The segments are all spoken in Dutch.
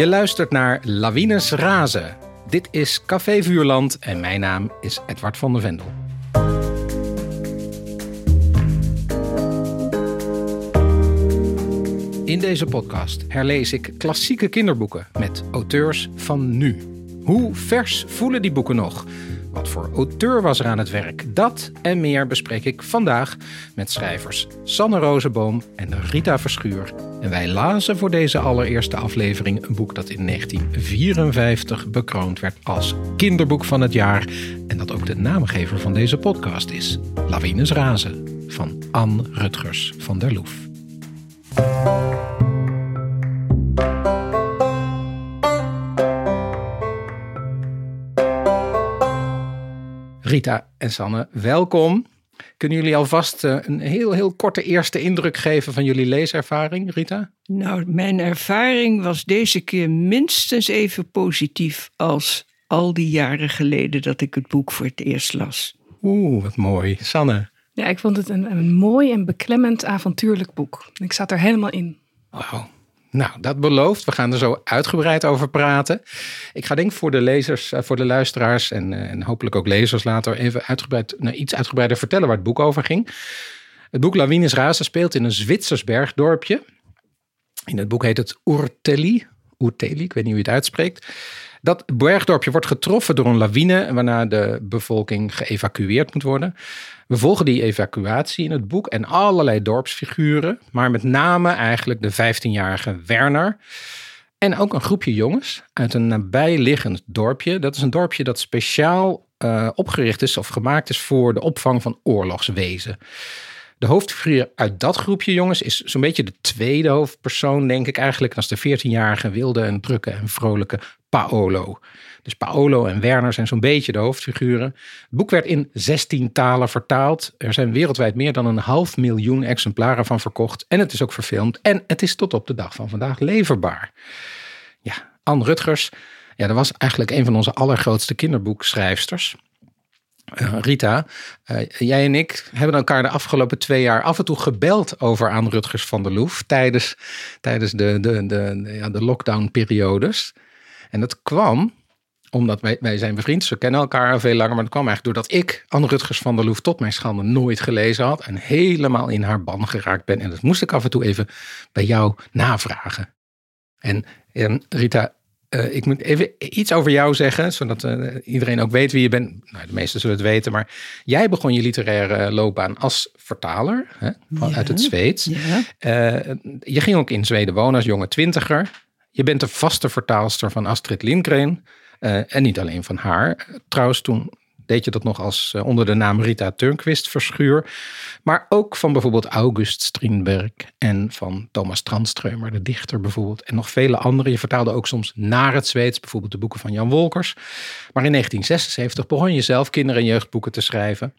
Je luistert naar Lawines Razen. Dit is Café Vuurland en mijn naam is Edward van der Vendel. In deze podcast herlees ik klassieke kinderboeken met auteurs van nu. Hoe vers voelen die boeken nog? Wat voor auteur was er aan het werk? Dat en meer bespreek ik vandaag met schrijvers Sanne Rozenboom en Rita Verschuur. En wij lazen voor deze allereerste aflevering een boek dat in 1954 bekroond werd als kinderboek van het jaar. En dat ook de naamgever van deze podcast is. Lawines Razen van Anne Rutgers van der Loef. Rita en Sanne, welkom. Kunnen jullie alvast eh, een heel, heel korte eerste indruk geven van jullie leeservaring, Rita? Nou, mijn ervaring was deze keer minstens even positief als al die jaren geleden dat ik het boek voor het eerst las. Oeh, wat mooi. Sanne? Ja, ik vond het een, een mooi en beklemmend avontuurlijk boek. Ik zat er helemaal in. Wauw. Nou, dat belooft. We gaan er zo uitgebreid over praten. Ik ga denk voor de lezers, eh, voor de luisteraars en, eh, en hopelijk ook lezers later even uitgebreid, nou, iets uitgebreider vertellen waar het boek over ging. Het boek Lawines Razen speelt in een Zwitsers bergdorpje. In het boek heet het Urtelli. Urtelli, ik weet niet hoe je het uitspreekt. Dat bergdorpje wordt getroffen door een lawine, waarna de bevolking geëvacueerd moet worden. We volgen die evacuatie in het boek en allerlei dorpsfiguren, maar met name eigenlijk de 15-jarige Werner. En ook een groepje jongens uit een nabijliggend dorpje. Dat is een dorpje dat speciaal uh, opgericht is of gemaakt is voor de opvang van oorlogswezen. De hoofdfiguur uit dat groepje jongens is zo'n beetje de tweede hoofdpersoon, denk ik eigenlijk. Is de 14-jarige wilde en drukke en vrolijke Paolo. Dus Paolo en Werner zijn zo'n beetje de hoofdfiguren. Het boek werd in 16 talen vertaald. Er zijn wereldwijd meer dan een half miljoen exemplaren van verkocht. En het is ook verfilmd. En het is tot op de dag van vandaag leverbaar. Ja, Anne Rutgers. Ja, dat was eigenlijk een van onze allergrootste kinderboekschrijfsters. Uh, Rita, uh, jij en ik hebben elkaar de afgelopen twee jaar af en toe gebeld over aan Rutgers van der Loef tijdens, tijdens de, de, de, de, ja, de lockdown-periodes. En dat kwam omdat wij, wij zijn bevriend, ze kennen elkaar veel langer, maar dat kwam eigenlijk doordat ik Anne Rutgers van der Loef tot mijn schande nooit gelezen had en helemaal in haar ban geraakt ben. En dat moest ik af en toe even bij jou navragen. En, en Rita, uh, ik moet even iets over jou zeggen, zodat uh, iedereen ook weet wie je bent. Nou, de meesten zullen het weten, maar jij begon je literaire loopbaan als vertaler hè, ja, uit het Zweeds. Ja. Uh, je ging ook in Zweden wonen als jonge twintiger. Je bent de vaste vertaalster van Astrid Lindgren. En niet alleen van haar. Trouwens, toen deed je dat nog als uh, onder de naam Rita Turnquist Verschuur. Maar ook van bijvoorbeeld August Strindberg en van Thomas Tranströmer, de dichter bijvoorbeeld. En nog vele andere. Je vertaalde ook soms naar het Zweeds, bijvoorbeeld de boeken van Jan Wolkers. Maar in 1976 begon je zelf kinder- en jeugdboeken te schrijven.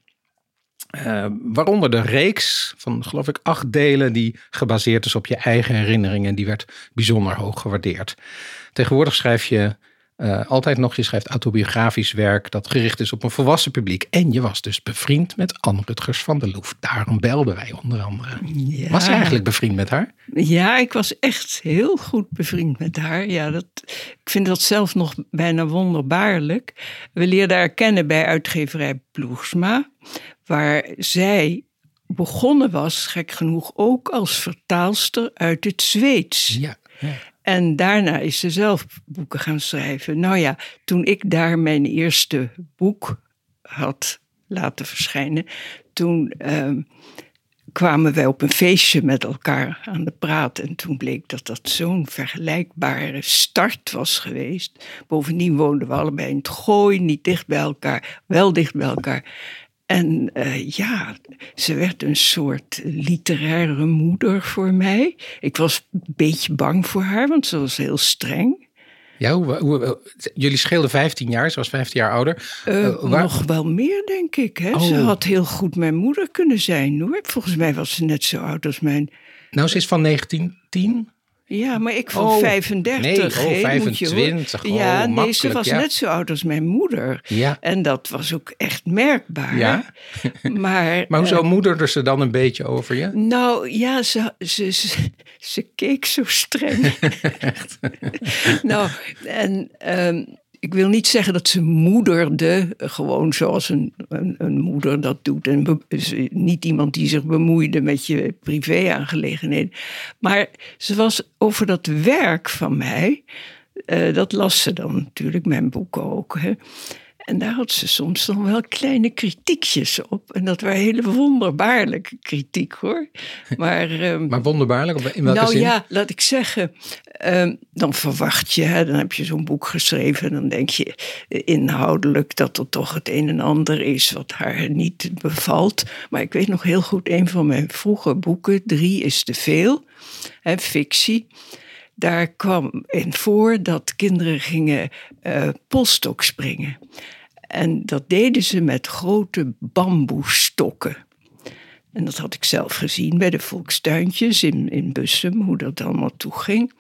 Uh, waaronder de reeks van, geloof ik, acht delen die gebaseerd is op je eigen herinneringen. Die werd bijzonder hoog gewaardeerd. Tegenwoordig schrijf je uh, altijd nog, je schrijft autobiografisch werk dat gericht is op een volwassen publiek. En je was dus bevriend met Anne Rutgers van der Loef. Daarom belden wij onder andere. Ja. Was je eigenlijk bevriend met haar? Ja, ik was echt heel goed bevriend met haar. Ja, dat, ik vind dat zelf nog bijna wonderbaarlijk. We leerden haar kennen bij uitgeverij Ploegsma, waar zij begonnen was, gek genoeg, ook als vertaalster uit het Zweeds. Ja. ja. En daarna is ze zelf boeken gaan schrijven. Nou ja, toen ik daar mijn eerste boek had laten verschijnen, toen uh, kwamen wij op een feestje met elkaar aan de praat. En toen bleek dat dat zo'n vergelijkbare start was geweest. Bovendien woonden we allebei in het gooi, niet dicht bij elkaar, wel dicht bij elkaar. En uh, ja, ze werd een soort literaire moeder voor mij. Ik was een beetje bang voor haar, want ze was heel streng. Ja, hoe, hoe, jullie scheelden 15 jaar, ze was 15 jaar ouder. Uh, uh, waar... Nog wel meer, denk ik. Hè? Oh. Ze had heel goed mijn moeder kunnen zijn hoor. Volgens mij was ze net zo oud als mijn. Nou, ze is van 1910. Ja, maar ik van Oh, 35. nee, oh, hè, moet je 25. horen. Oh, ja, nee, ze was ja. net zo oud als mijn moeder. Ja. En dat was ook echt merkbaar. Ja? Maar, Maar hoezo eh, moederde ze dan een beetje over je? nou ja, ze, ze, ze, ze keek zo streng. nou, en ehm, ik wil niet zeggen dat ze moederde, gewoon zoals een, een, moeder dat doet. En be- ze- niet iemand die zich bemoeide met je privé-aangelegenheden. Maar ze was over dat werk van mij, eh, dat las ze dan natuurlijk, mijn boeken ook. Hè. En daar had ze soms dan wel kleine kritiekjes op. En dat waren hele wonderbaarlijke kritiek hoor. Maar, ehm, Maar wonderbaarlijk, in welke nou zin? ja, laat ik zeggen, ehm, dan verwacht je, hè, dan heb je zo'n boek geschreven en dan denk je inhoudelijk dat er toch het een en ander is wat haar niet bevalt. Maar ik weet nog heel goed, een van mijn vroege boeken, Drie is te veel, hè, fictie. Daar kwam in voor dat kinderen gingen eh polstok springen. En dat deden ze met grote bamboestokken. En dat had ik zelf gezien bij de volkstuintjes in, in Bussum, hoe dat allemaal toeging.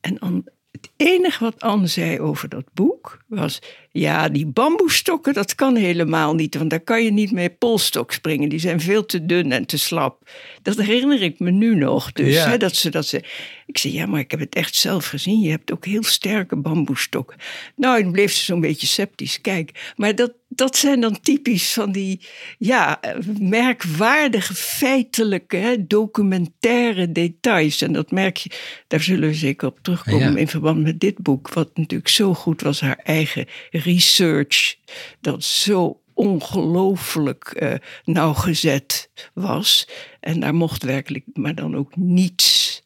En het enige wat Anne zei over dat boek was... ja, die bamboestokken, dat kan helemaal niet... want daar kan je niet mee polstok springen. Die zijn veel te dun en te slap. Dat herinner ik me nu nog. Dus Ja. hè, dat ze dat ze. Ik zei, ja, maar ik heb het echt zelf gezien. Je hebt ook heel sterke bamboestokken. Nou, dan bleef ze zo'n beetje sceptisch. Kijk, maar dat, dat zijn dan typisch van die ja, merkwaardige, feitelijke, hè, documentaire details. En dat merk je, daar zullen we zeker op terugkomen Ja. in verband met dit boek. Wat natuurlijk zo goed was, haar eigen research. Dat zo ongelooflijk eh, nauwgezet was. En daar mocht werkelijk maar dan ook niets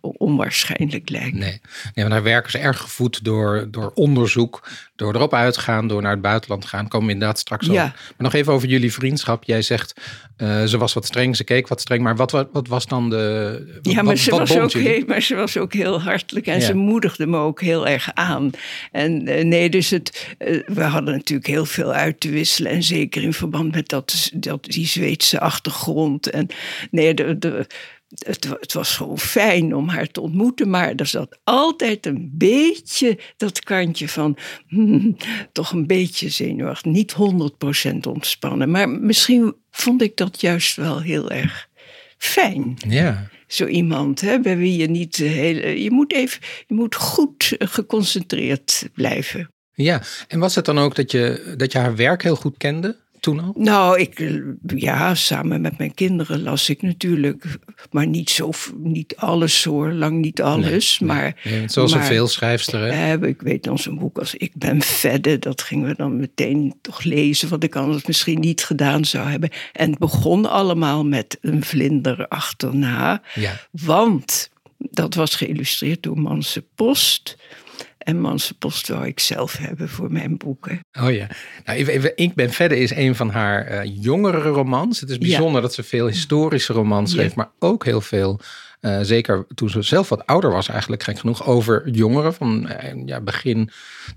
onwaarschijnlijk lijken. Nee, nee want haar werk is erg gevoed door, door onderzoek, door erop uitgaan, door naar het buitenland gaan. Komen we inderdaad straks Ja. over. Maar nog even over jullie vriendschap. Jij zegt, eh, ze was wat streng, ze keek wat streng. Maar wat, wat, wat was dan de... Wat, Ja, maar wat- ze, was ook heel, maar ze was ook heel hartelijk en Ja. ze moedigde me ook heel erg aan. En eh, nee, dus het, eh, we hadden natuurlijk heel veel uit te wisselen. En zeker in verband met dat, dat, die Zweedse achtergrond. En nee, de, de, het, het was gewoon fijn om haar te ontmoeten. Maar er zat altijd een beetje dat kantje van... hmm, toch een beetje zenuwachtig. Niet 100% ontspannen. Maar misschien vond ik dat juist wel heel erg fijn Ja, zo iemand hè, bij wie je niet de hele. Je moet even, je moet goed eh, geconcentreerd blijven. ja. En was het dan ook dat je, dat je haar werk heel goed kende toen al? Nou, ik, ja, samen met mijn kinderen las ik natuurlijk, maar niet zo, niet alles hoor, lang niet alles, maar. Nee, zoals maar- zoveel schrijfsteren. Eh, ik weet dan zo'n boek als Ik ben Vedde. Dat gingen we dan meteen toch lezen, wat ik anders misschien niet gedaan zou hebben. En het begon allemaal met een vlinder achterna. Ja. Want dat was geïllustreerd door Manse Post. En Manse ik zelf hebben voor mijn boeken. Oh ja. Nou, ik ben verder is een van haar eh, jongere romans. Het is bijzonder dat ze veel historische romans Ja. schreef, maar ook heel veel, eh, zeker toen ze zelf wat ouder was eigenlijk, gek genoeg, over jongeren van eh, ja, begin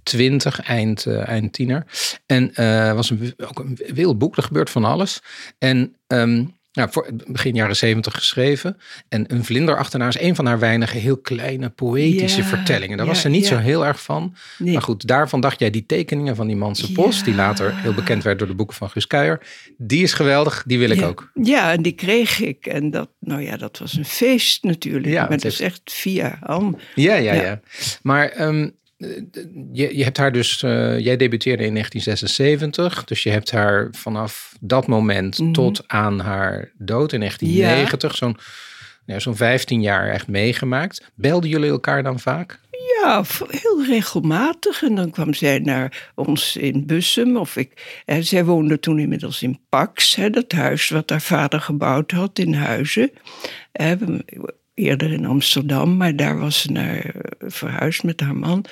twintig, eind, eind tiener. En was een, ook een wild boek, er gebeurt van alles. En ehm, nou, voor begin jaren zeventig geschreven. En Een vlinder achterna is een van haar weinige heel kleine poëtische Ja, vertellingen. Daar ja, was ze niet ja. zo heel erg van. Nee. Maar goed, daarvan dacht jij die tekeningen van die Manse Post, die later heel bekend werd door de boeken van Kuijer. Die is geweldig, die wil ik ook. Ja, en die kreeg ik. En dat, nou ja, dat was een feest natuurlijk. Ja, maar het dat is heeft- echt via Anne. Ja, ja, ja. Maar ehm, eh, je, je hebt haar dus, eh, jij debuteerde in 1976. Dus je hebt haar vanaf dat moment Mhm. tot aan haar dood in 1990, zo'n ja, zo'n 15 jaar echt meegemaakt. Belden jullie elkaar dan vaak? Ja, heel regelmatig. En dan kwam zij naar ons in Bussum. Of ik, eh, zij woonde toen inmiddels in Pax, hè, dat huis wat haar vader gebouwd had in Huizen. Eerder in Amsterdam, maar daar was ze naar eh, verhuisd met haar man.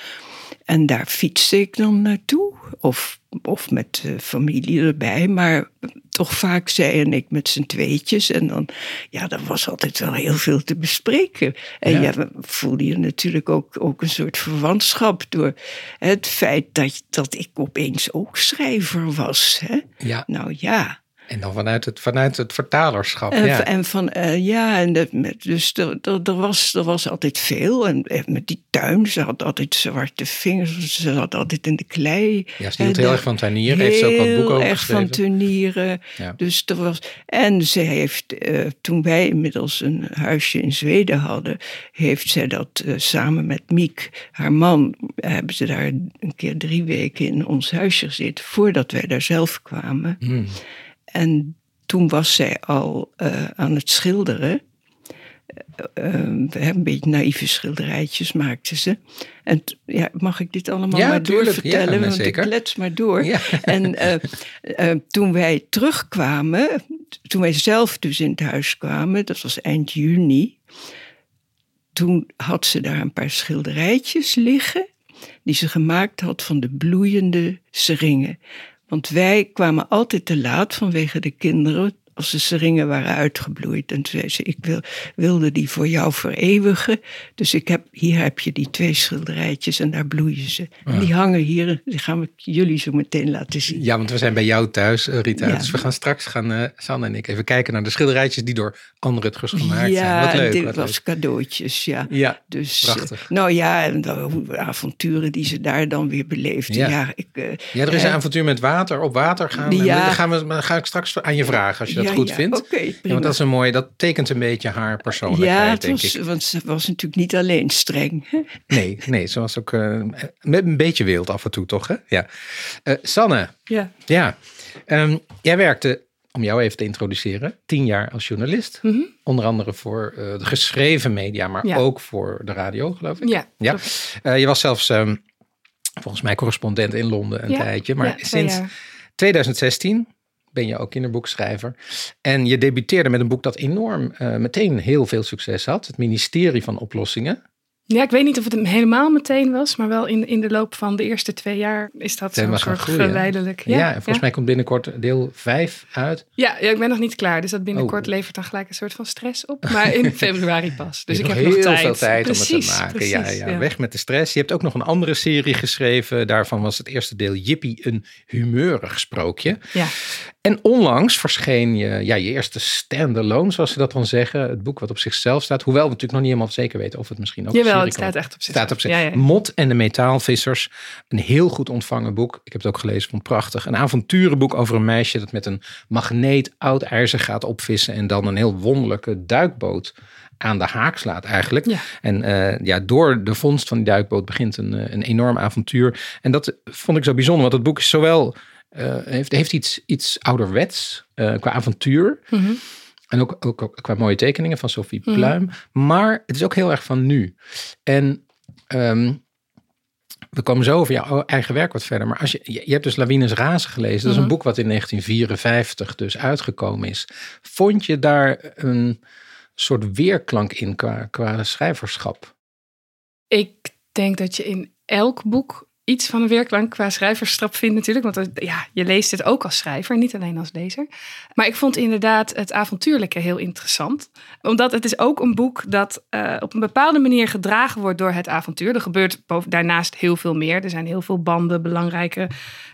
En daar fietste ik dan naartoe. Of, of met familie erbij. Maar toch vaak zij en ik met z'n tweetjes. En dan, ja, er was altijd wel heel veel te bespreken. En Ja. ja, voelde je natuurlijk ook, ook een soort verwantschap door het feit dat, dat ik opeens ook schrijver was. Hè? Ja. Nou ja, En dan vanuit het, vanuit het vertalerschap. En, ja. en van, eh, ja, en met- dus er, er, was, er was altijd veel. En eh, met die tuin, ze had altijd zwarte vingers, ze zat altijd in de klei. ja, ze hield heel erg van tuinieren. Heeft ze ook wat boeken over erg van geschreven. tuinieren. Ja. Dus er was, en ze heeft, eh, toen wij inmiddels een huisje in Zweden hadden, heeft zij dat samen met Miek, haar man, hebben ze daar een keer drie weken in ons huisje gezeten, voordat wij daar zelf kwamen. Hmm. En toen was zij al eh, aan het schilderen. Eh, een beetje naïeve schilderijtjes maakte ze. En ja, mag ik dit allemaal Ja, maar doorvertellen? Ja, maar want zeker. ik klets maar door. Ja. En toen wij terugkwamen, toen wij zelf dus in het huis kwamen, dat was eind juni. Toen had ze daar een paar schilderijtjes liggen, die ze gemaakt had van de bloeiende seringen. Want wij kwamen altijd te laat vanwege de kinderen als de seringen waren uitgebloeid. En toen zei ze, ik wil, wilde die voor jou vereeuwigen. Dus ik heb, hier heb je die twee schilderijtjes en daar bloeien ze. En die hangen hier, die gaan we jullie zo meteen laten zien. Ja, want we zijn bij jou thuis, eh, Rita. Ja. Dus we gaan straks, gaan eh Sanne en ik, even kijken naar de schilderijtjes die door Anne Rutgers gemaakt ja, zijn. Wat leuk. dit wat was leuk. cadeautjes, ja. Ja, Dus, prachtig. eh, nou ja, en de avonturen die ze daar dan weer beleefde. Ja. Ja, ik, Ja, er is een avontuur met water, op water gaan. En Ja. dan gaan we, dan ga ik straks aan je vragen als je dat goed vindt. Prima. want dat is een mooi, dat tekent een beetje haar persoonlijkheid, ja, denk was, ik. want ze was natuurlijk niet alleen streng. hè. Nee, nee, ze was ook eh, met een beetje wild af en toe, toch? Hè? Ja. Eh, Sanne, Ja. ja. Ehm, jij werkte, om jou even te introduceren, tien jaar als journalist. Mhm. Onder andere voor eh, de geschreven media, maar Ja. ook voor de radio, geloof ik. Ja, Ja. je was zelfs ehm, volgens mij correspondent in Londen een Ja, tijdje. Maar sinds jaar. 2016 ben je ook kinderboekschrijver. En je debuteerde met een boek dat enorm eh, meteen heel veel succes had. Het ministerie van Oplossingen. Ja, ik weet niet of het hem helemaal meteen was, maar wel in, in de loop van de eerste twee jaar is dat zo'n soort geleidelijk. Ja, en volgens mij komt binnenkort deel 5 uit. Ja, ja, ik ben nog niet klaar, dus dat binnenkort Oh. levert dan gelijk een soort van stress op. Maar in februari pas. Dus ik heb nog heel tijd. veel tijd om het te maken. ja, ja, weg met de stress. Je hebt ook nog een andere serie geschreven. Daarvan was het eerste deel Jippie, een humeurig sprookje. Ja. En onlangs verscheen je, ja, je eerste standalone, zoals ze dat dan zeggen. Het boek wat op zichzelf staat. Hoewel we natuurlijk nog niet helemaal zeker weten of het misschien ook Jawel, het staat echt op zich. Staat op zich. Ja, ja. Mot en de metaalvissers. Een heel goed ontvangen boek. Ik heb het ook gelezen, vond het prachtig. Een avonturenboek over een meisje dat met een magneet oud ijzer gaat opvissen. En dan een heel wonderlijke duikboot aan de haak slaat eigenlijk. Ja. En eh, ja, door de vondst van die duikboot begint een, eh, een enorm avontuur. En dat vond ik zo bijzonder, want het boek is zowel... eh, heeft, heeft iets, iets ouderwets eh, qua avontuur. Mhm. En ook, ook, ook qua mooie tekeningen van Sophie Mhm. Pluim. Maar het is ook heel erg van nu. En ehm, we komen zo over jouw eigen werk wat verder. Maar als je, je je hebt dus Lawines Razen gelezen. Dat is een Mhm. boek wat in 1954 dus uitgekomen is. Vond je daar een soort weerklank in qua, qua schrijverschap? Ik denk dat je in elk boek iets van een weerklank qua schrijversstrap vindt natuurlijk. Want het- ja, je leest het ook als schrijver, niet alleen als lezer. Maar ik vond inderdaad het avontuurlijke heel interessant. Omdat het is ook een boek dat eh, op een bepaalde manier gedragen wordt door het avontuur. Er gebeurt daarnaast heel veel meer. Er zijn heel veel banden, belangrijke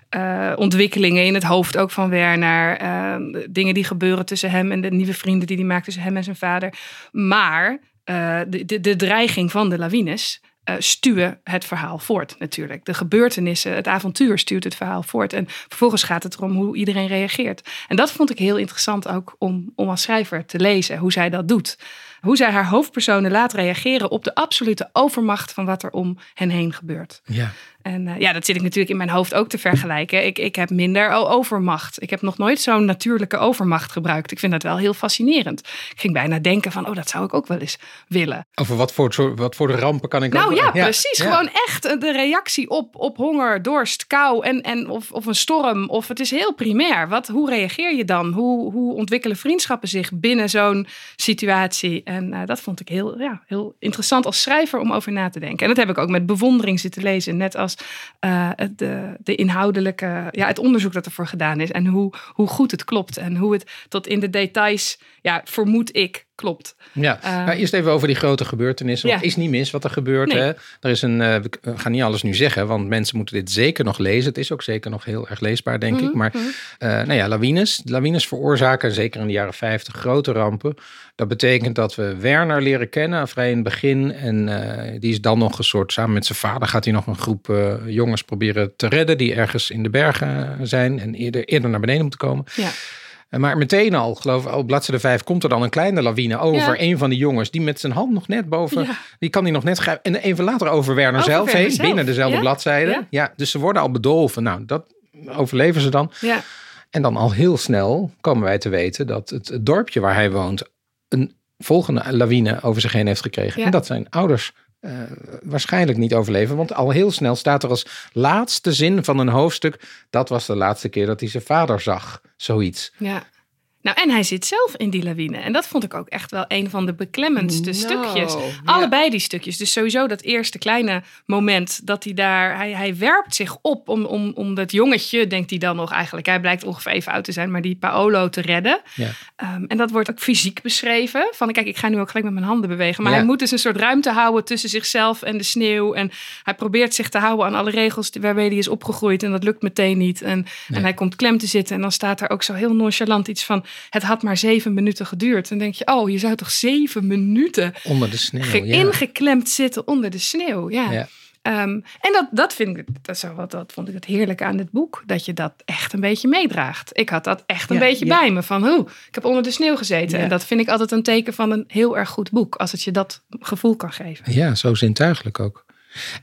eh, ontwikkelingen in het hoofd ook van Werner. eh, dingen die gebeuren tussen hem en de nieuwe vrienden die hij maakt tussen hem en zijn vader. Maar eh, de, de, de dreiging van de lawines eh, stuwen het verhaal voort natuurlijk. De gebeurtenissen, het avontuur stuurt het verhaal voort. En vervolgens gaat het erom hoe iedereen reageert. En dat vond ik heel interessant ook om, om als schrijver te lezen, hoe zij dat doet. Hoe zij haar hoofdpersonen laat reageren op de absolute overmacht van wat er om hen heen gebeurt. Ja. En eh, ja, dat zit ik natuurlijk in mijn hoofd ook te vergelijken. Ik, ik heb minder overmacht. Ik heb nog nooit zo'n natuurlijke overmacht gebruikt. Ik vind dat wel heel fascinerend. Ik ging bijna denken van, oh, dat zou ik ook wel eens willen. Over wat voor, wat voor de rampen kan ik Nou ja, precies. ja. Gewoon echt eh, de reactie op, op honger, dorst, kou en, en of, of een storm. Of het is heel primair. Wat, hoe reageer je dan? Hoe, hoe ontwikkelen vriendschappen zich binnen zo'n situatie? En eh, dat vond ik heel, ja, heel interessant als schrijver om over na te denken. En dat heb ik ook met bewondering zitten lezen. Net als eh, de, de inhoudelijke, ja, het onderzoek dat ervoor gedaan is. En hoe, hoe goed het klopt. En hoe het tot in de details, ja, vermoed ik, klopt. Ja, Ehm, maar eerst even over die grote gebeurtenissen. Ja. het is niet mis wat er gebeurt. Nee. Hè? Er is een, eh, we gaan niet alles nu zeggen, want mensen moeten dit zeker nog lezen. Het is ook zeker nog heel erg leesbaar, denk Mhm, ik. Maar eh, nou ja, lawines. Lawines veroorzaken, zeker in de jaren 50, grote rampen. Dat betekent dat we Werner leren kennen, vrij in het begin. En eh, die is dan nog een soort, samen met zijn vader gaat hij nog een groep jongens proberen te redden. Die ergens in de bergen zijn en eerder, eerder naar beneden moeten komen. Ja. Eh, Maar meteen al, geloof ik, op bladzijde 5 komt er dan een kleine lawine over Ja. een van die jongens. Die met zijn hand nog net boven, Ja. die kan hij nog net grijpen. En even later over Werner Over zelf heen, zelf. binnen dezelfde Ja. bladzijde. Ja. Dus ze worden al bedolven. Nou, dat overleven ze dan. Ja. En dan al heel snel komen wij te weten dat het, dorpje waar hij woont een volgende lawine over zich heen heeft gekregen. En dat zijn ouders eh, waarschijnlijk niet overleven. Want al heel snel staat er als laatste zin van een hoofdstuk... dat was de laatste keer dat hij zijn vader zag. Zoiets. Ja. Nou, en hij zit zelf in die lawine. En dat vond ik ook echt wel een van de beklemmendste Nou, stukjes. Allebei die stukjes. Dus sowieso dat eerste kleine moment dat hij daar... Hij, hij werpt zich op om, om, om dat jongetje, denkt hij dan nog eigenlijk. Hij blijkt ongeveer even oud te zijn, maar die Paolo te redden. Ja. Ehm, en dat wordt ook fysiek beschreven. Van kijk, ik ga nu ook gelijk met mijn handen bewegen. Maar hij moet dus een soort ruimte houden tussen zichzelf en de sneeuw. En hij probeert zich te houden aan alle regels waarmee hij is opgegroeid. En dat lukt meteen niet. En, en hij komt klem te zitten. En dan staat er ook zo heel nonchalant iets van... Het had maar zeven minuten geduurd. En dan denk je, oh, je zou toch zeven minuten Onder de sneeuw. ja. ingeklemd zitten onder de sneeuw. Ja. Ja. Ehm, en dat, dat, vind ik, dat, wel wat, dat vond ik het heerlijke aan dit boek. Dat je dat echt een beetje meedraagt. Ik had dat echt een Ja, beetje ja. bij me. Van, hoe, ik heb onder de sneeuw gezeten. Ja. En dat vind ik altijd een teken van een heel erg goed boek. Als het je dat gevoel kan geven. Ja, zo zintuigelijk ook.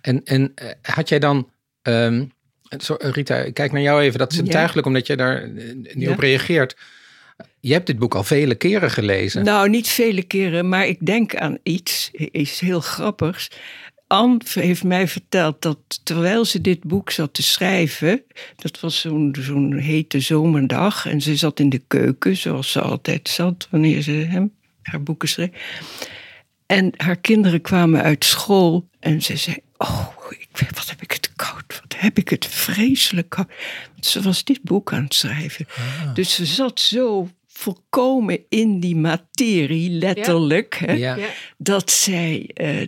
En, en eh, had jij dan... ehm, zo, Rita, kijk naar jou even. Dat is zintuigelijk omdat je daar eh, niet op reageert. Je hebt dit boek al vele keren gelezen. Nou, niet vele keren, maar ik denk aan iets, iets heel grappigs. Anne heeft mij verteld dat terwijl ze dit boek zat te schrijven, dat was zo'n hete zomerdag, en ze zat in de keuken, zoals ze altijd zat wanneer ze haar boeken schreef. En haar kinderen kwamen uit school en ze zei: Oh, ik, wat heb ik heb ik het vreselijk. Want ze was dit boek aan het schrijven. Dus ze zat zo volkomen in die materie, letterlijk, hè, Ja. Dat zij eh,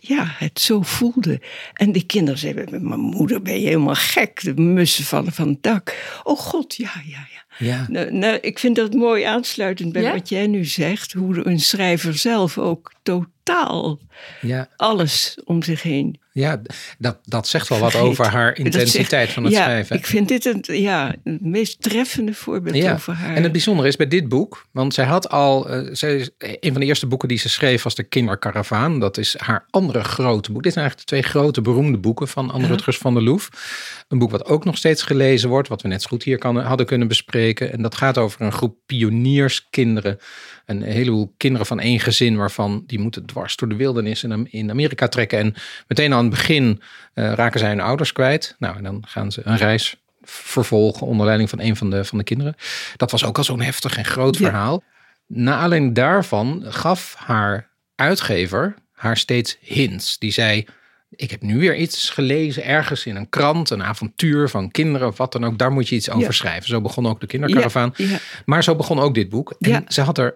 ja, het zo voelde. En de kinderen zeiden: Mijn moeder, ben je helemaal gek? De mussen vallen van het dak. Oh god, ja, ja, ja. Ja. Nou, nou, ik vind dat mooi aansluitend bij Ja? wat jij nu zegt. Hoe een schrijver zelf ook totaal Ja, alles om zich heen. ja dat, dat zegt wel wat vergeet. over haar zegt- intensiteit van het ja, schrijven. Ik vind dit een, ja, het meest treffende voorbeeld Ja, over haar. en het bijzondere is bij dit boek, want zij had al, eh, zij, is- een van de eerste boeken die ze schreef was De Kinderkaravaan. Dat is haar andere grote boek. Dit zijn eigenlijk de twee grote beroemde boeken van Anne Rutgers van der Loef. Een boek wat ook nog steeds gelezen wordt, wat we net zo goed hier kan, hadden kunnen bespreken. En dat gaat over een groep pionierskinderen. Een heleboel kinderen van één gezin waarvan die moeten dwars door de wildernis in, in Amerika trekken. En meteen aan het begin eh, raken zij hun ouders kwijt. Nou, en dan gaan ze een reis vervolgen onder leiding van een van de, van de kinderen. Dat was ook al zo'n heftig en groot Ja. verhaal. Na aanleiding daarvan gaf haar uitgever haar steeds hints. Die zei, ik heb nu weer iets gelezen ergens in een krant, een avontuur van kinderen of wat dan ook. Daar moet je iets over Ja. schrijven. Zo begon ook de kinderkaravaan. Ja, ja. Maar zo begon ook dit boek. En ze had er,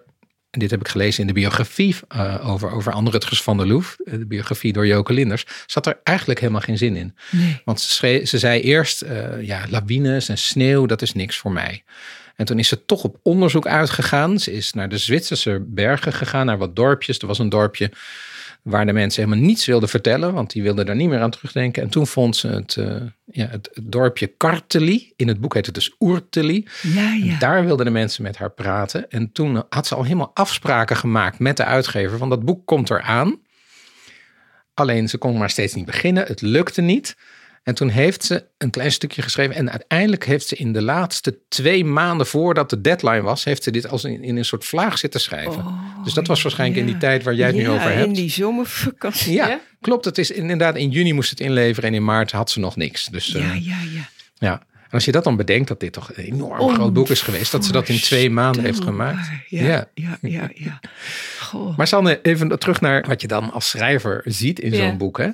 en dit heb ik gelezen in de biografie eh, over, over Rutgers van der Loef, eh, de biografie door Joke Linders, zat er eigenlijk helemaal geen zin in. Nee. Want ze, schreef, ze zei eerst, eh, ja, lawines en sneeuw, dat is niks voor mij. En toen is ze toch op onderzoek uitgegaan. Ze is naar de Zwitserse bergen gegaan, naar wat dorpjes. Er was een dorpje waar de mensen helemaal niets wilden vertellen, want die wilden daar niet meer aan terugdenken. En toen vond ze het, eh, ja, het, het dorpje Karteli. In het boek heet het dus Oerteli. Ja, ja. En daar wilden de mensen met haar praten. En toen had ze al helemaal afspraken gemaakt met de uitgever. Van dat boek komt eraan. Alleen ze kon maar steeds niet beginnen. Het lukte niet. En toen heeft ze een klein stukje geschreven. En uiteindelijk heeft ze in de laatste twee maanden voordat de deadline was, heeft ze dit als in, in een soort vlaag zitten schrijven. dus dat was waarschijnlijk in die Oh, ja. tijd waar jij het nu Ja, over hebt. in die zomervakantie. Ja, Ja? klopt. Het is inderdaad in juni moest het inleveren en in maart had ze nog niks. Dus eh, Ja, ja, ja. ja. En als je dat dan bedenkt, dat dit toch een enorm groot boek is geweest, dat ze dat in twee maanden heeft gemaakt. Ja, ja, ja, ja. ja. Goh. Maar Sanne, even terug naar wat je dan als schrijver ziet in zo'n Ja. boek. Hè?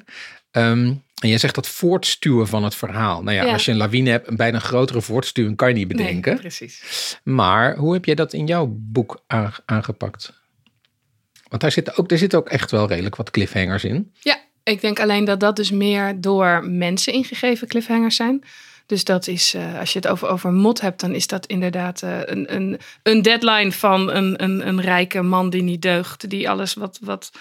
Ehm, en je zegt dat voortstuwen van het verhaal. Nou ja, Ja. als je een lawine hebt, een bijna grotere voortstuwing kan je niet Nee, bedenken. precies. maar hoe heb jij dat in jouw boek aange- aangepakt? Want daar zit ook, zitten ook echt wel redelijk wat cliffhangers in. Ja, ik denk alleen dat dat dus meer door mensen ingegeven cliffhangers zijn. Dus dat is, uh, als je het over, over mot hebt, dan is dat inderdaad uh, een, een, een deadline van een, een, een rijke man die niet deugt. Die alles wat, wat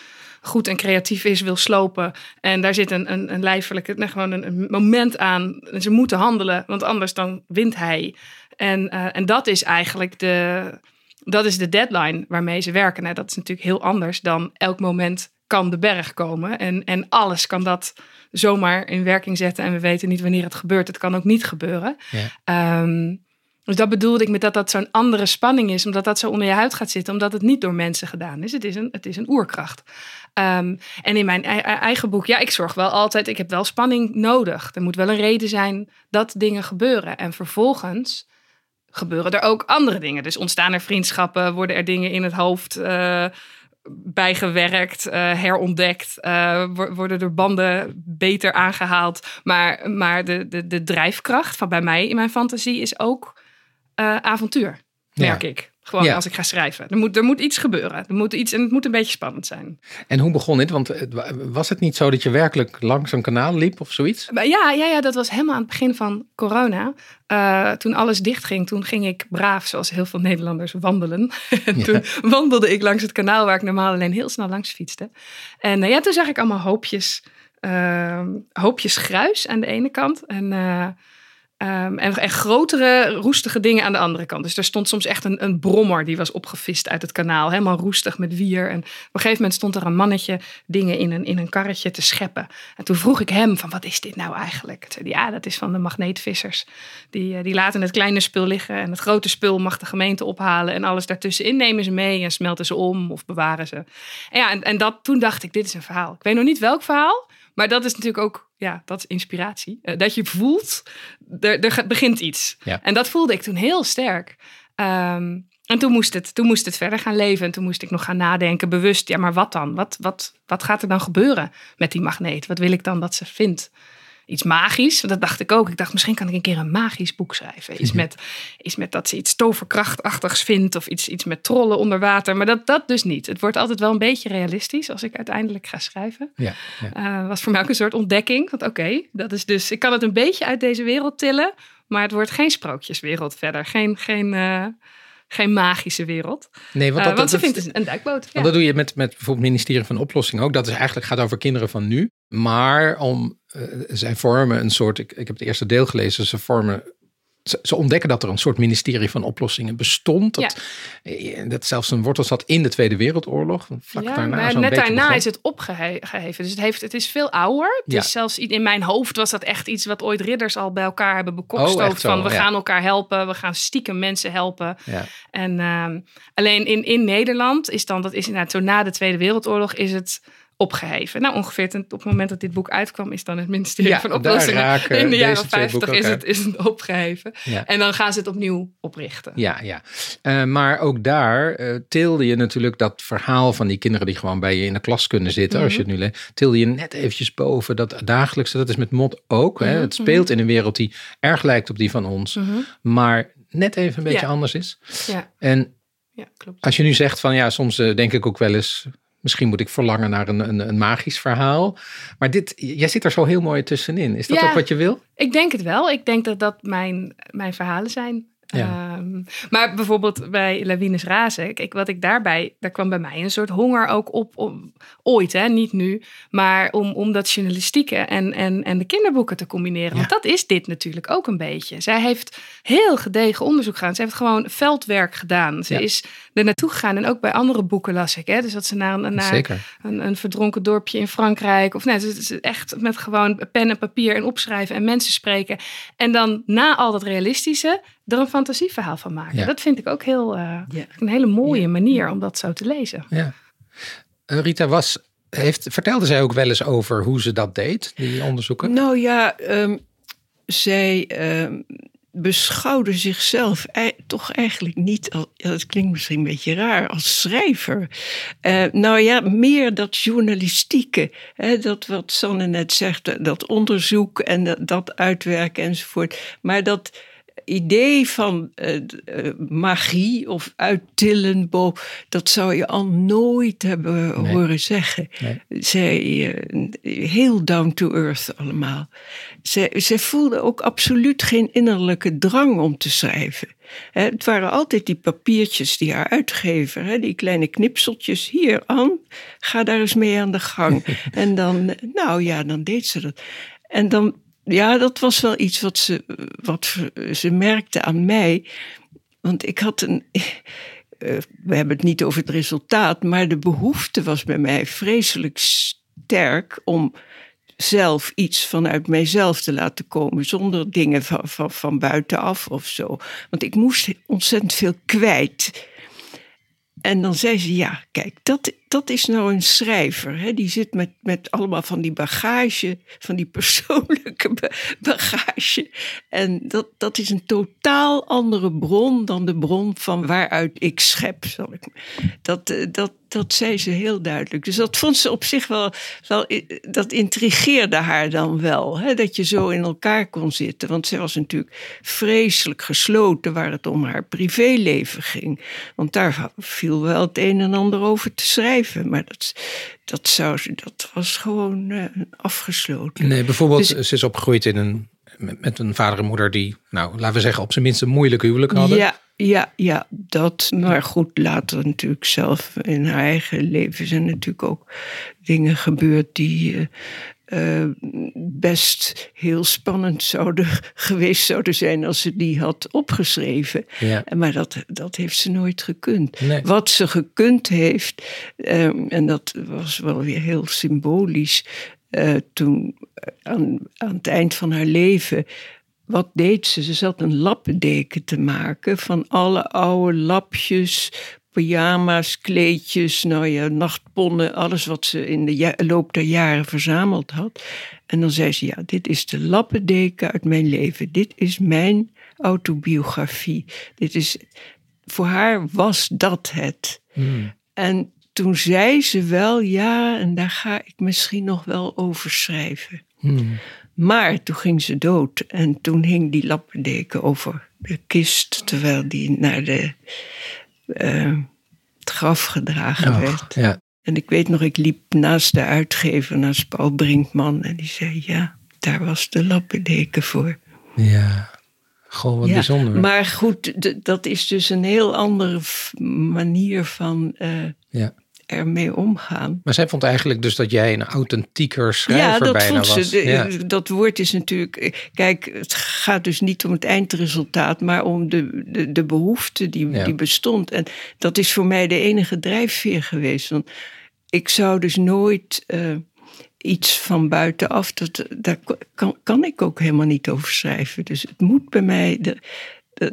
goed en creatief is, wil slopen. En daar zit een, een, een lijfelijke, nee, gewoon een, een, moment aan. Ze moeten handelen, want anders dan wint hij. En, uh, en dat is eigenlijk de, dat is de deadline waarmee ze werken. Nou, dat is natuurlijk heel anders dan elk moment kan de berg komen. En, en alles kan dat zomaar in werking zetten. En we weten niet wanneer het gebeurt. Het kan ook niet gebeuren. Ja. Um, dus dat bedoelde ik met dat dat zo'n andere spanning is, omdat dat zo onder je huid gaat zitten, omdat het niet door mensen gedaan is. Het is een, het is een oerkracht. Um, en in mijn eigen boek, ja, ik zorg wel altijd, ik heb wel spanning nodig. Er moet wel een reden zijn dat dingen gebeuren. En vervolgens gebeuren er ook andere dingen. Dus ontstaan er vriendschappen, worden er dingen in het hoofd uh, bijgewerkt, uh, herontdekt, uh, worden er banden beter aangehaald. Maar, maar de, de, de drijfkracht van bij mij in mijn fantasie is ook avontuur, merk ja. ik. Gewoon ja. als ik ga schrijven. Er moet, er moet iets gebeuren. Er moet iets, en het moet een beetje spannend zijn. En hoe begon dit? Want was het niet zo dat je werkelijk langs een kanaal liep of zoiets? Ja, ja, ja dat was helemaal aan het begin van corona. Uh, toen alles dichtging, toen ging ik braaf, zoals heel veel Nederlanders, wandelen. en toen ja. wandelde ik langs het kanaal waar ik normaal alleen heel snel langs fietste. En uh, ja, toen zag ik allemaal hoopjes, uh, hoopjes gruis aan de ene kant. En Um, en, grotere, roestige dingen aan de andere kant. Dus er stond soms echt een, een brommer die was opgevist uit het kanaal. Helemaal roestig met wier. En op een gegeven moment stond er een mannetje dingen in een, in een karretje te scheppen. En toen vroeg ik hem van wat is dit nou eigenlijk? Zei, ja, dat is van de magneetvissers. Die, die laten het kleine spul liggen. En het grote spul mag de gemeente ophalen. En alles daartussenin nemen ze mee en smelten ze om of bewaren ze. En ja, en, en dat, toen dacht ik, dit is een verhaal. Ik weet nog niet welk verhaal. Maar dat is natuurlijk ook, ja, dat is inspiratie. Uh, dat je voelt, er, er begint iets. Ja. En dat voelde ik toen heel sterk. Um, en toen moest, het, toen moest het verder gaan leven. En toen moest ik nog gaan nadenken, bewust. Ja, maar wat dan? Wat, wat, wat gaat er dan gebeuren met die magneet? Wat wil ik dan dat ze vindt? Iets magisch. Dat dacht ik ook. Ik dacht, misschien kan ik een keer een magisch boek schrijven. Iets met, iets met dat ze iets toverkrachtachtigs vindt. Of iets, iets met trollen onder water. Maar dat, dat dus niet. Het wordt altijd wel een beetje realistisch als ik uiteindelijk ga schrijven. Ja, ja. Uh, was voor mij ook een soort ontdekking. Want oké, dat is dus... Ik kan het een beetje uit deze wereld tillen. Maar het wordt geen sprookjeswereld verder. Geen... geen uh, geen magische wereld. Nee, want, dat, uh, want ze dat, vindt een duikboot. Ja. dat doe je met, met bijvoorbeeld het ministerie van Oplossing ook. Dat is eigenlijk gaat over kinderen van nu. Maar om, uh, zij vormen een soort, ik, ik heb het eerste deel gelezen, ze vormen ze, ontdekken dat er een soort ministerie van oplossingen bestond. Dat, ja. dat zelfs een wortel zat in de Tweede Wereldoorlog. Vlak ja, daarna, maar net daarna begon. is het opgeheven. Dus het, heeft, het is veel ouder. Het Ja. is zelfs in mijn hoofd was dat echt iets wat ooit ridders al bij elkaar hebben bekokstoofd. Oh, van we gaan elkaar helpen, we gaan stiekem mensen helpen. Ja. En ehm, alleen in, in Nederland is dan, dat is inderdaad zo na de Tweede Wereldoorlog, is het opgeheven. Nou, ongeveer ten, op het moment dat dit boek uitkwam, is dan het ministerie Ja, van daar Oplossingen. In de jaren twee 50 boeken is het, is het opgeheven. Ja. En dan gaan ze het opnieuw oprichten. Ja, ja. Eh, maar ook daar eh, tilde je natuurlijk dat verhaal van die kinderen die gewoon bij je in de klas kunnen zitten, als je Mhm. het nu leest, tilde je net eventjes boven dat dagelijkse. Dat is met Mot ook. Hè? Mhm, Het speelt in een wereld die erg lijkt op die van ons, Mhm. maar net even een beetje Ja. anders is. Ja, En ja, klopt. als je nu zegt van ja, soms eh, denk ik ook wel eens, misschien moet ik verlangen naar een, een, een magisch verhaal. Maar dit, jij zit er zo heel mooi tussenin. Is dat Ja. ook wat je wil? Ik denk het wel. Ik denk dat dat mijn, mijn verhalen zijn. Ja. Ehm, maar bijvoorbeeld bij Lawines Razen, kijk, wat ik daarbij, daar kwam bij mij een soort honger ook op, om, ooit, hè, niet nu, maar om, om dat journalistieke en, en, en de kinderboeken te combineren. Want dat is dit natuurlijk ook een beetje. Zij heeft heel gedegen onderzoek gedaan. Ze heeft gewoon veldwerk gedaan. Ze Ja. is er naartoe gegaan en ook bij andere boeken las ik. Hè, dus dat ze naar, een- naar een, een verdronken dorpje in Frankrijk. Of nee, is echt met gewoon pen en papier en opschrijven en mensen spreken. En dan na al dat realistische er een fantasieverhaal van maken. Ja. Dat vind ik ook heel, eh, Ja. een hele mooie manier om dat zo te lezen. Ja. Eh, Rita was, heeft, vertelde zij ook wel eens over hoe ze dat deed, die onderzoeken? Nou ja, ehm, zij ehm, beschouwde zichzelf ei- toch eigenlijk niet, al, ja, dat klinkt misschien een beetje raar, als schrijver. Eh, nou ja, meer dat journalistieke, hè, dat wat Sanne net zegt, dat onderzoek en dat, dat uitwerken enzovoort. Maar dat idee van uh, uh, magie of uittillen, dat zou je al nooit hebben nee. horen zeggen. Nee. Zij, uh, heel down to earth allemaal. Zij, zij voelde ook absoluut geen innerlijke drang om te schrijven. het waren altijd die papiertjes die haar uitgever, die kleine knipseltjes. Hier, aan, ga daar eens mee aan de gang. en dan, nou ja, dan deed ze dat. En dan ja, dat was wel iets wat ze, wat ze merkte aan mij. Want ik had een. Eh, we hebben het niet over het resultaat, maar de behoefte was bij mij vreselijk sterk om zelf iets vanuit mijzelf te laten komen, zonder dingen van, van, van buitenaf of zo. Want ik moest ontzettend veel kwijt. En dan zei ze: Ja, kijk, dat, dat is nou een schrijver. Hè? Die zit met, met allemaal van die bagage, van die persoonlijke bagage. En dat, dat is een totaal andere bron dan de bron van waaruit ik schep. Zal ik. Dat, eh, dat, dat zei ze heel duidelijk. Dus dat vond ze op zich wel, wel dat intrigeerde haar dan wel. Hè? Dat je zo in elkaar kon zitten. Want zij was natuurlijk vreselijk gesloten waar het om haar privéleven ging. Want daar viel wel het een en ander over te schrijven. Maar dat, dat, zou, dat was gewoon uh, afgesloten. Nee, bijvoorbeeld, dus, ze is opgegroeid in een, met een vader en moeder die, nou, laten we zeggen, op zijn minst een moeilijke huwelijk hadden. Ja, ja, ja, dat. Maar goed, later natuurlijk zelf in haar eigen leven zijn natuurlijk ook dingen gebeurd die uh, uh, best heel spannend zouden geweest zouden zijn als ze die had opgeschreven. Ja. Maar dat, dat heeft ze nooit gekund. Wat ze gekund heeft, um, en dat was wel weer heel symbolisch, uh, toen aan, aan het eind van haar leven wat deed ze? Ze zat een lappendeken te maken van alle oude lapjes, pyjama's, kleedjes, nou ja, nachtponnen, alles wat ze in de loop der jaren verzameld had. En dan zei ze, ja, dit is de lappendeken uit mijn leven. Dit is mijn autobiografie. Dit is, voor haar was dat het. Hmm. En toen zei ze wel, ja, en daar ga ik misschien nog wel over schrijven. Hmm. Maar toen ging ze dood en toen hing die lappendeken over de kist, terwijl die naar de uh, het graf gedragen werd. Ja. En ik weet nog, ik liep naast de uitgever, naast Paul Brinkman. En die zei, ja, daar was de lappendeken voor. Ja, gewoon wat bijzonder. Maar goed, dat is dus een heel andere manier van uh, ja ermee omgaan. Maar zij vond eigenlijk dus dat jij een authentieker schrijver ja, dat bijna vond Ze. Ja. Dat woord is natuurlijk... Kijk, het gaat dus niet om het eindresultaat... maar om de, de, de behoefte die, die bestond. En dat is voor mij de enige drijfveer geweest. Want ik zou dus nooit... Uh, iets van buitenaf, dat, daar kan, kan ik ook helemaal niet over schrijven. Dus het moet bij mij, de,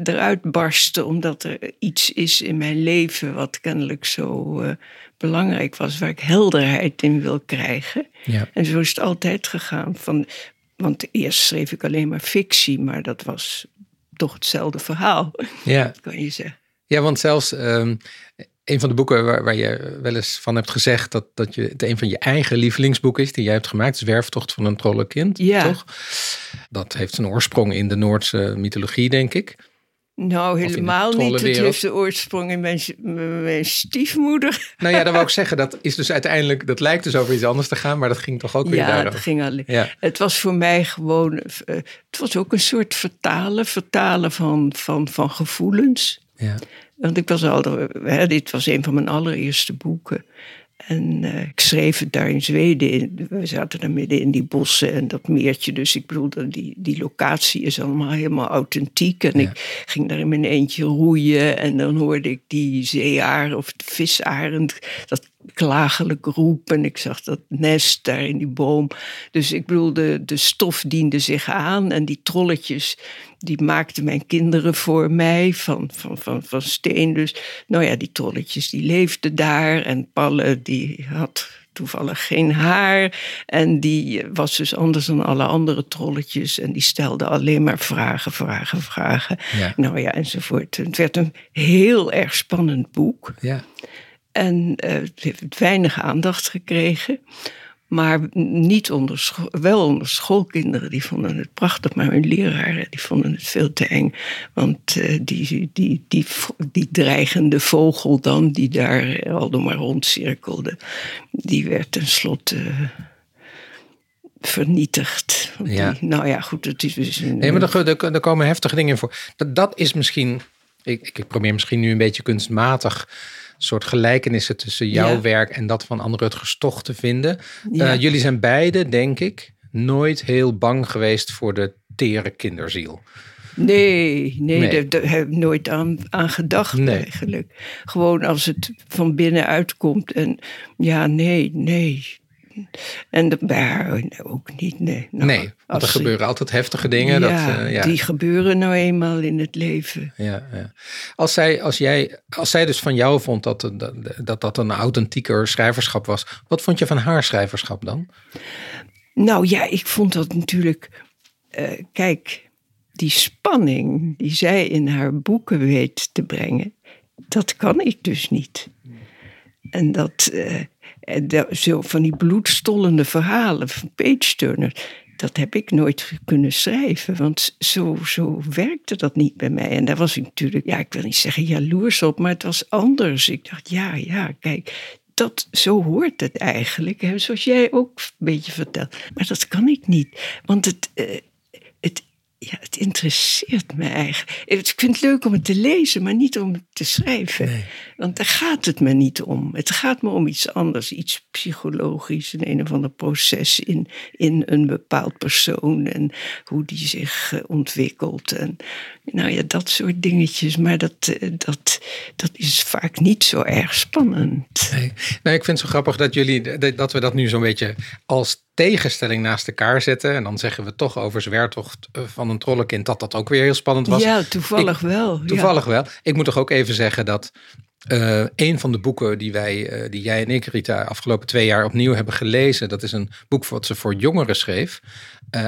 eruit barsten, omdat er iets is in mijn leven wat kennelijk zo uh, belangrijk was, waar ik helderheid in wil krijgen. Ja. En zo is het altijd gegaan. Van, want eerst schreef ik alleen maar fictie, maar dat was toch hetzelfde verhaal, ja. kan je zeggen. Ja, want zelfs um, een van de boeken waar, waar, je wel eens van hebt gezegd dat, dat je, het een van je eigen lievelingsboeken is die jij hebt gemaakt, Zwerftocht van een trollenkind, ja. toch? Dat heeft zijn oorsprong in de Noordse mythologie, denk ik. Nou, helemaal niet. Het heeft de oorsprong in mijn, mijn, stiefmoeder. Nou ja, dat wou ik zeggen. Dat is dus uiteindelijk, dat lijkt dus over iets anders te gaan, maar dat ging toch ook weer ja, Dat ging alleen. Ja, het was voor mij gewoon, uh, het was ook een soort vertalen, vertalen van, van, van gevoelens. Ja. Want ik was al, hè, dit was een van mijn allereerste boeken. En uh, ik schreef het daar in Zweden. We zaten daar midden in die bossen en dat meertje. Dus ik bedoel, die, die locatie is allemaal helemaal authentiek. En ik ging daar in mijn eentje roeien. En dan hoorde ik die zeearend of visarend, dat klagelijk roep. En ik zag dat nest daar in die boom. Dus ik bedoel, de, de stof diende zich aan. En die trolletjes, die maakten mijn kinderen voor mij van, van, van, van steen. Dus nou ja, die trolletjes die leefden daar. En Palle die had toevallig geen haar. En die was dus anders dan alle andere trolletjes. En die stelde alleen maar vragen, vragen, vragen. Nou ja, enzovoort. Het werd een heel erg spannend boek. Ja. En uh, het heeft weinig aandacht gekregen. Maar niet onder wel onder schoolkinderen. Die vonden het prachtig, maar hun leraren die vonden het veel te eng. Want eh, die, die, die, die dreigende vogel dan, die daar al door maar rondcirkelde, die werd tenslotte eh, vernietigd. Ja. Die, nou ja, goed, het is dus een... Nee, maar er komen heftige dingen in voor. Dat, dat is misschien. Ik, ik probeer misschien nu een beetje kunstmatig. Soort gelijkenissen tussen jouw Ja. werk en dat van Anne Rutgers toch te vinden. Ja. Eh, jullie zijn beide, denk ik, nooit heel bang geweest voor de tere kinderziel. Nee, nee, Nee. daar, daar heb ik nooit aan, aan gedacht Nee. eigenlijk. Gewoon als het van binnenuit komt. En ja, nee, nee. En de, bij haar ook niet, nee. Nou, nee, want er gebeuren altijd heftige dingen. Ja, dat, eh, ja. die gebeuren nou eenmaal in het leven. Ja, ja. Als, zij, als, jij, als zij dus van jou vond dat, dat, dat dat een authentieker schrijverschap was, wat vond je van haar schrijverschap dan? Nou ja, ik vond dat natuurlijk. eh, kijk, die spanning die zij in haar boeken weet te brengen, dat kan ik dus niet. En dat, eh, en dat- zo van die bloedstollende verhalen van page turner, dat heb ik nooit kunnen schrijven. Want zo, zo werkte dat niet bij mij. En daar was ik natuurlijk, ja, ik wil niet zeggen jaloers op, maar het was anders. Ik dacht, ja, ja, kijk, dat, zo hoort het eigenlijk. Hè? Zoals jij ook een beetje vertelt. Maar dat kan ik niet. Want het, eh, het, ja, het interesseert me eigenlijk. Ik vind het leuk om het te lezen, maar niet om het te schrijven. Want daar gaat het me niet om. Het gaat me om iets anders, iets psychologisch, een een of ander proces in, in een bepaald persoon en hoe die zich eh, ontwikkelt. En nou ja, dat soort dingetjes. Maar dat, eh, dat, dat is vaak niet zo erg spannend. Nee. Nou, ik vind het zo grappig dat jullie dat dat we dat nu zo'n beetje als tegenstelling naast elkaar zetten. En dan zeggen we toch over Zwertocht eh, van een trollenkind dat dat ook weer heel spannend was. Ja, toevallig wel. ja. Toevallig wel. Ik moet toch ook even zeggen dat eh, een van de boeken die wij, eh, die jij en ik, Rita, afgelopen twee jaar opnieuw hebben gelezen, dat is een boek wat ze voor jongeren schreef.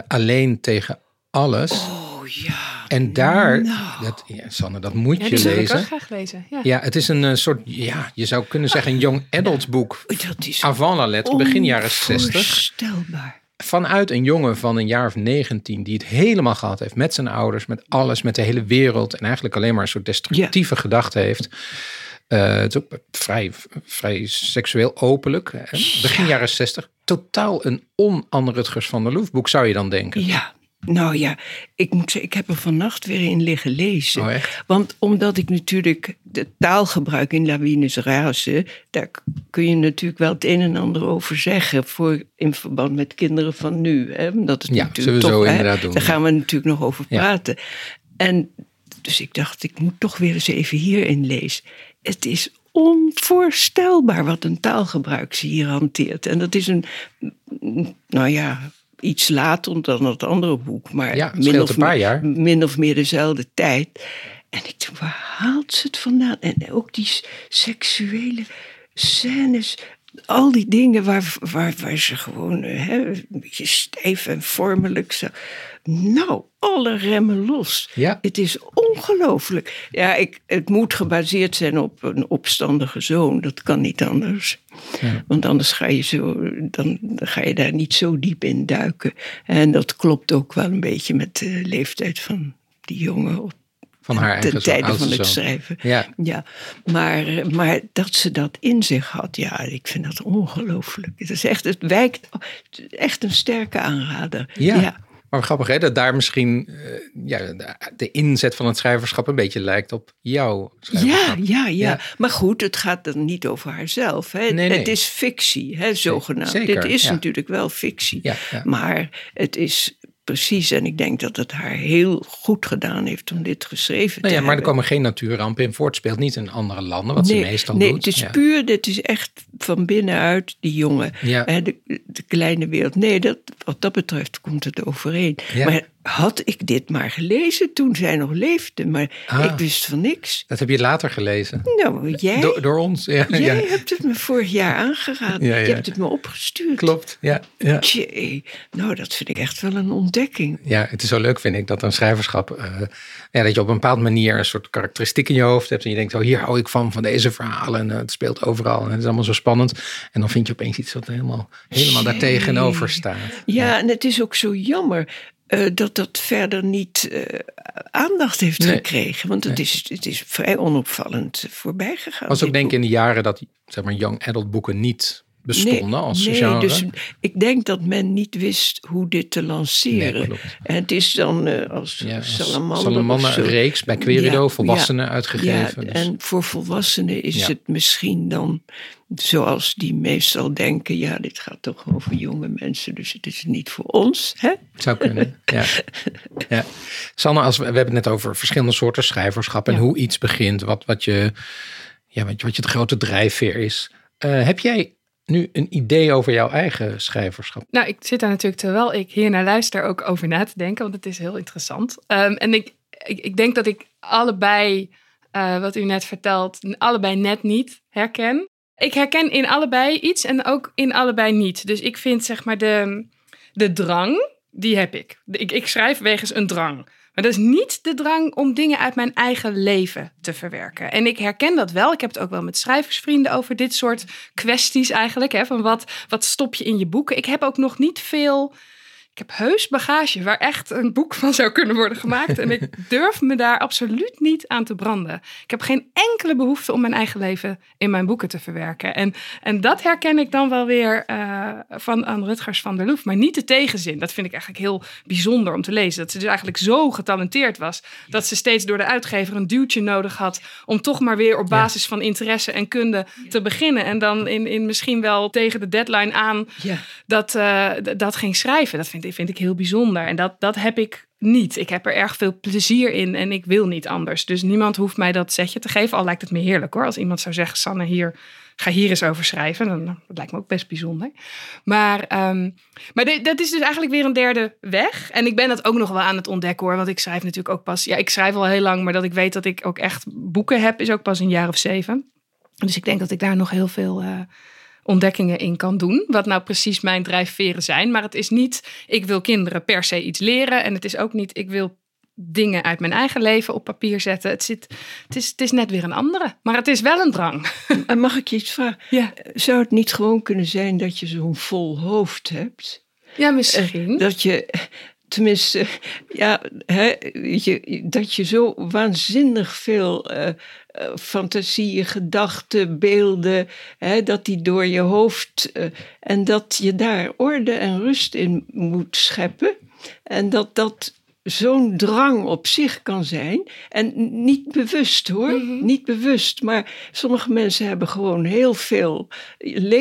Alleen tegen alles. Oh ja. en daar, nou. dat, ja, Sanne, dat moet Ja, je die zou ik lezen. ook graag lezen. Ja. Ja, het is een eh, soort, ja, je zou kunnen zeggen een young adults boek. Dat is Avant la lettre, begin jaren 60. Onvoorstelbaar. Vanuit een jongen van een jaar of 19 die het helemaal gehad heeft met zijn ouders, met alles, met de hele wereld. En eigenlijk alleen maar een soort destructieve gedachten heeft. Eh, het is ook vrij, vrij seksueel openlijk. Hè? Begin jaren 60. Totaal een on-Anne Rutgers van der Loef boek zou je dan denken. Ja, nou ja, ik moet zeggen, ik heb er vannacht weer in liggen lezen. Oh? Want omdat ik natuurlijk de taalgebruik in Lawines Razen, daar kun je natuurlijk wel het een en ander over zeggen voor, in verband met kinderen van nu. Hè? Omdat het Ja, natuurlijk zullen we toch, zo hè, inderdaad doen. Daar gaan we natuurlijk nog over Ja. praten. En dus ik dacht, ik moet toch weer eens even hierin lezen. Het is onvoorstelbaar wat een taalgebruik ze hier hanteert. En dat is een, nou ja, iets later dan het andere boek. Maar Ja, min, of een paar meer, jaar. min of meer dezelfde tijd. En ik dacht, waar haalt ze het vandaan? En ook die seksuele scènes. Al die dingen waar, waar, waar ze gewoon hè, een beetje stijf en vormelijk zo. Nou, alle remmen los. Ja. Het is ongelooflijk. Ja, ik, het moet gebaseerd zijn op een opstandige zoon. Dat kan niet anders. Want anders ga je, zo, dan, dan ga je daar niet zo diep in duiken. En dat klopt ook wel een beetje met de leeftijd van die jongen op Van haar eigen ten zoon, tijde van het zoon. schrijven. Ja. Ja, maar, maar dat ze dat in zich had, ja, ik vind dat ongelooflijk. Het is echt, het wijkt, echt een sterke aanrader. Ja. Maar grappig hè, dat daar misschien eh, ja, de, inzet van het schrijverschap een beetje lijkt op jouw Ja, schrijverschap. ja, ja, Ja. Maar goed, het gaat dan niet over haarzelf. Hè. Nee, nee. Het is fictie, hè, zogenaamd. zeker, Dit is ja. natuurlijk wel fictie. Ja. Maar het is precies, en ik denk dat het haar heel goed gedaan heeft om dit geschreven Nou te ja, maar er komen geen natuurrampen in voort. Speelt niet in andere landen, wat ze meestal nee, doet. het is Ja. puur, dit is echt van binnenuit die jongen. Ja. Hè, de, de kleine wereld. Nee, dat, wat dat betreft komt het overeen. Ja. Maar had ik dit maar gelezen toen zij nog leefde. Maar Ah. ik wist van niks. Dat heb je later gelezen. Nou, jij, Door, door ons. Ja, jij ja. hebt het me vorig jaar aangeraden. Ja, ja. Je hebt het me opgestuurd. Klopt. Ja, ja. Tjee, nou, dat vind ik echt wel een ontdekking. ja, het is zo leuk vind ik dat een schrijverschap... eh, ja, dat je op een bepaalde manier een soort karakteristiek in je hoofd hebt. En je denkt, oh hier hou ik van, van deze verhalen. En eh, het speelt overal. En het is allemaal zo spannend. En dan vind je opeens iets wat helemaal, helemaal daar Jee. tegenover staat. Ja, en het is ook zo jammer eh, dat dat verder niet eh, aandacht heeft Nee. gekregen. Want het, is, het is vrij onopvallend voorbij gegaan. was ook denk ik in de jaren dat zeg maar, young adult boeken niet bestonden als nee, genre. Dus ik denk dat men niet wist hoe dit te lanceren. Nee, en het is dan eh, als Ja, salamander, Salamander een reeks bij Querido, Ja, volwassenen Ja, uitgegeven. dus- en voor volwassenen is het misschien dan zoals die meestal denken: ja, dit gaat toch over jonge mensen, dus het is niet voor ons. Hè? Zou kunnen, ja. ja. Sanne, als we, we hebben het net over verschillende soorten schrijverschap en hoe iets begint, wat, wat, je, ja, wat, je- wat je de grote drijfveer is. Eh, heb jij nu een idee over jouw eigen schrijverschap? Nou, ik zit daar natuurlijk terwijl ik hier naar luister ook over na te denken, want het is heel interessant. Ehm, en ik, ik, denk dat ik allebei, eh, wat u net vertelt, allebei net niet herken. Ik herken in allebei iets en ook in allebei niet. Dus ik vind zeg maar de, de drang, die heb ik. Ik. Ik schrijf wegens een drang. Maar dat is niet de drang om dingen uit mijn eigen leven te verwerken. En ik herken dat wel. Ik heb het ook wel met schrijversvrienden over dit soort kwesties eigenlijk. Hè, van wat, wat stop je in je boeken? Ik heb ook nog niet veel... Ik heb heus bagage waar echt een boek van zou kunnen worden gemaakt. En ik durf me daar absoluut niet aan te branden. Ik heb geen enkele behoefte om mijn eigen leven in mijn boeken te verwerken. En, en dat herken ik dan wel weer eh, van aan Rutgers van der Loef. Maar niet de tegenzin. Dat vind ik eigenlijk heel bijzonder om te lezen. Dat ze dus eigenlijk zo getalenteerd was. Dat ze steeds door de uitgever een duwtje nodig had. Om toch maar weer op basis van interesse en kunde te beginnen. En dan in, in misschien wel tegen de deadline aan Ja. dat, eh, dat ging schrijven. Dat vind, ik- vind ik heel bijzonder. En dat, dat heb ik niet. Ik heb er erg veel plezier in en ik wil niet anders. Dus niemand hoeft mij dat zetje te geven. Al lijkt het me heerlijk hoor. Als iemand zou zeggen, Sanne, hier, ga hier eens over schrijven. Dan, dat lijkt me ook best bijzonder. Maar, ehm, maar dat is dus eigenlijk weer een derde weg. En ik ben dat ook nog wel aan het ontdekken hoor. Want ik schrijf natuurlijk ook pas... Ja, ik schrijf al heel lang. Maar dat ik weet dat ik ook echt boeken heb... is ook pas een jaar of zeven. Dus ik denk dat ik daar nog heel veel... eh, ontdekkingen in kan doen. Wat nou precies mijn drijfveren zijn. Maar het is niet, ik wil kinderen per se iets leren. En het is ook niet, ik wil dingen uit mijn eigen leven op papier zetten. Het, zit, het, is, het is net weer een andere. Maar het is wel een drang. En mag ik je iets vragen? Ja, Zou het niet gewoon kunnen zijn dat je zo'n vol hoofd hebt? ja misschien. Dat je, tenminste, ja, hè, je, dat je zo waanzinnig veel eh, eh, fantasieën, gedachten, beelden, hè, dat die door je hoofd, eh, en dat je daar orde en rust in moet scheppen. En dat dat zo'n drang op zich kan zijn. En niet bewust hoor, niet bewust. Maar sommige mensen hebben gewoon heel veel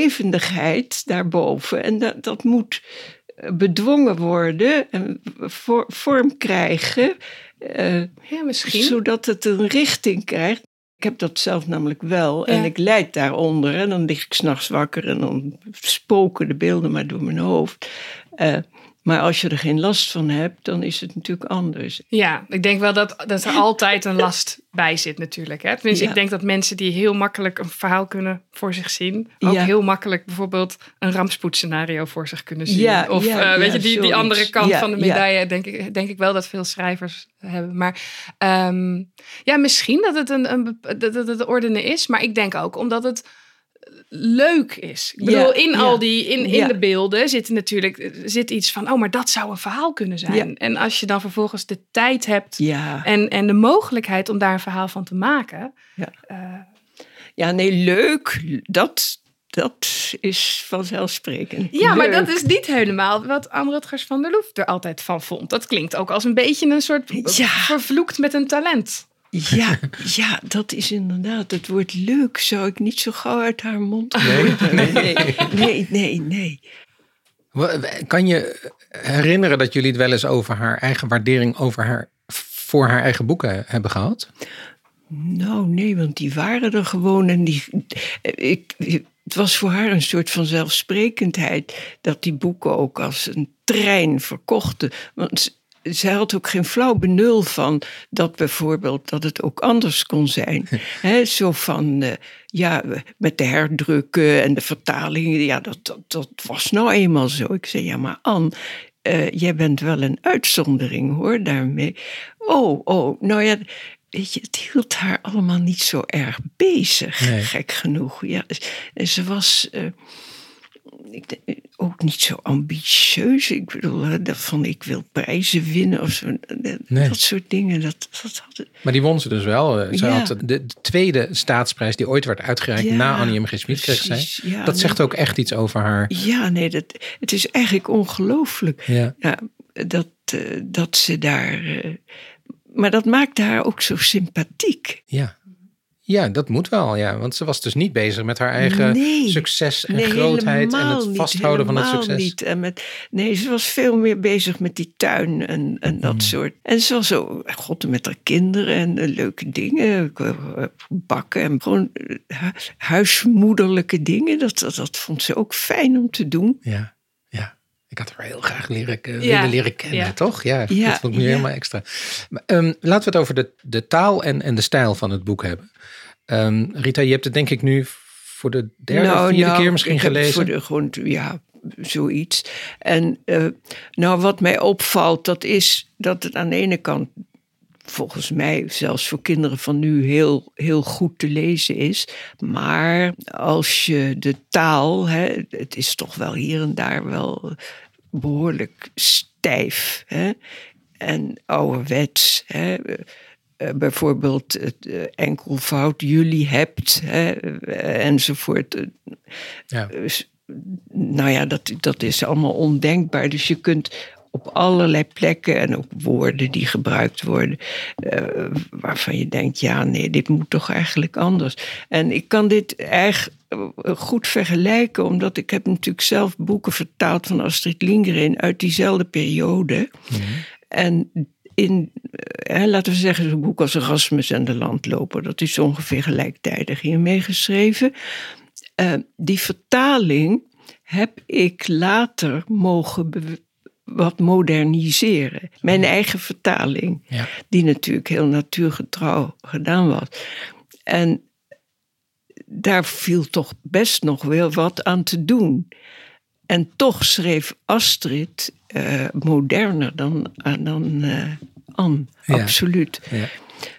levendigheid daarboven. En dat, dat moet eh, bedwongen worden en vor- vorm krijgen. eh, ja, misschien. zodat het een richting krijgt. Ik heb dat zelf namelijk wel en ik lijd daaronder. En dan lig ik s'nachts wakker en dan spoken de beelden maar door mijn hoofd. Eh, maar als je er geen last van hebt, dan is het natuurlijk anders. Ja, ik denk wel dat, dat er altijd een last bij zit natuurlijk. Hè? Tenminste, Ja. ik denk dat mensen die heel makkelijk een verhaal kunnen voor zich zien... ook Ja. heel makkelijk bijvoorbeeld een rampspoedscenario voor zich kunnen zien. Ja, of eh, weet je, die, die andere kant van de medaille... Denk, ik, denk ik wel dat veel schrijvers hebben. Maar ehm, ja, misschien dat het een, een, dat het het ordenen is. Maar ik denk ook omdat het leuk is. Ik bedoel, in al die, in, in de beelden zit natuurlijk zit iets van, oh, maar dat zou een verhaal kunnen zijn. En als je dan vervolgens de tijd hebt en, en de mogelijkheid om daar een verhaal van te maken. Ja. eh, ja nee, leuk. Dat, dat is vanzelfsprekend. ja, maar dat is niet helemaal wat Anne Rutgers van der Loef er altijd van vond. Dat klinkt ook als een beetje een soort Ja. vervloekt met een talent. Ja, ja, dat is inderdaad. Het woord leuk zou ik niet zo gauw uit haar mond Nee? horen. Nee, nee, nee, nee. Kan je herinneren dat jullie het wel eens over haar eigen waardering over haar, voor haar eigen boeken hebben gehad? Nou, nee, want die waren er gewoon. En die, ik, het was voor haar een soort van zelfsprekendheid dat die boeken ook als een trein verkochten. Want zij had ook geen flauw benul van dat bijvoorbeeld dat het ook anders kon zijn. He, zo van, uh, ja, met de herdrukken en de vertalingen, ja, dat, dat, dat was nou eenmaal zo. Ik zei, ja, maar Anne, uh, jij bent wel een uitzondering hoor, daarmee. Oh, oh, nou ja, weet je, het hield haar allemaal niet zo erg bezig, nee. gek genoeg. Ja, ze was uh, ik, ook niet zo ambitieus. Ik bedoel, dat van ik wil prijzen winnen of zo. Nee. Dat soort dingen. Dat, dat had... Maar die won ze dus wel. Ze ja. had de, de, tweede staatsprijs die ooit werd uitgereikt ja, na Annie M. G. Kreeg zij. Ja, dat zegt ook echt iets over haar. Ja, nee, dat, het is eigenlijk ongelooflijk. Ja. dat, uh, dat ze daar... Uh, maar dat maakte haar ook zo sympathiek. Ja. Ja, dat moet wel, ja. Want ze was dus niet bezig met haar eigen nee, succes en nee, grootheid en het vasthouden niet, van het succes. Niet. En met, nee, ze was veel meer bezig met die tuin en, en dat Mm. soort. En ze was zo, god, met haar kinderen en uh, leuke dingen, uh, bakken en gewoon uh, huismoederlijke dingen. Dat, dat, dat vond ze ook fijn om te doen. Ja. Ik had haar heel graag leren, ja. willen leren kennen, ja. toch? Ja, ja, dat vond ik nu helemaal extra. Maar, um, laten we het over de, de taal en, en de stijl van het boek hebben. Um, Rita, je hebt het denk ik nu voor de derde nou, of vierde nou, keer misschien gelezen. Voor de, gewoon, ja, zoiets. En uh, nou, wat mij opvalt, dat is dat het aan de ene kant volgens mij zelfs voor kinderen van nu heel, heel goed te lezen is. Maar als je de taal, hè, het is toch wel hier en daar wel behoorlijk stijf hè, en ouderwets. Hè. Uh, bijvoorbeeld het uh, enkelvoud jullie hebt hè, enzovoort. Ja. nou ja, dat, dat is allemaal ondenkbaar. Dus je kunt op allerlei plekken en ook woorden die gebruikt worden, uh, waarvan je denkt, ja, nee, dit moet toch eigenlijk anders. En ik kan dit erg goed vergelijken, omdat ik heb natuurlijk zelf boeken vertaald van Astrid Lindgren uit diezelfde periode. Mm-hmm. En in, hè, laten we zeggen, zo'n boek als Erasmus en de landloper, dat is ongeveer gelijktijdig hiermee geschreven. Uh, die vertaling heb ik later mogen wat moderniseren. Mijn eigen vertaling, ja. die natuurlijk heel natuurgetrouw gedaan was. En daar viel toch best nog wel wat aan te doen. En toch schreef Astrid uh, moderner dan, uh, dan uh, Anne, ja. absoluut. Ja.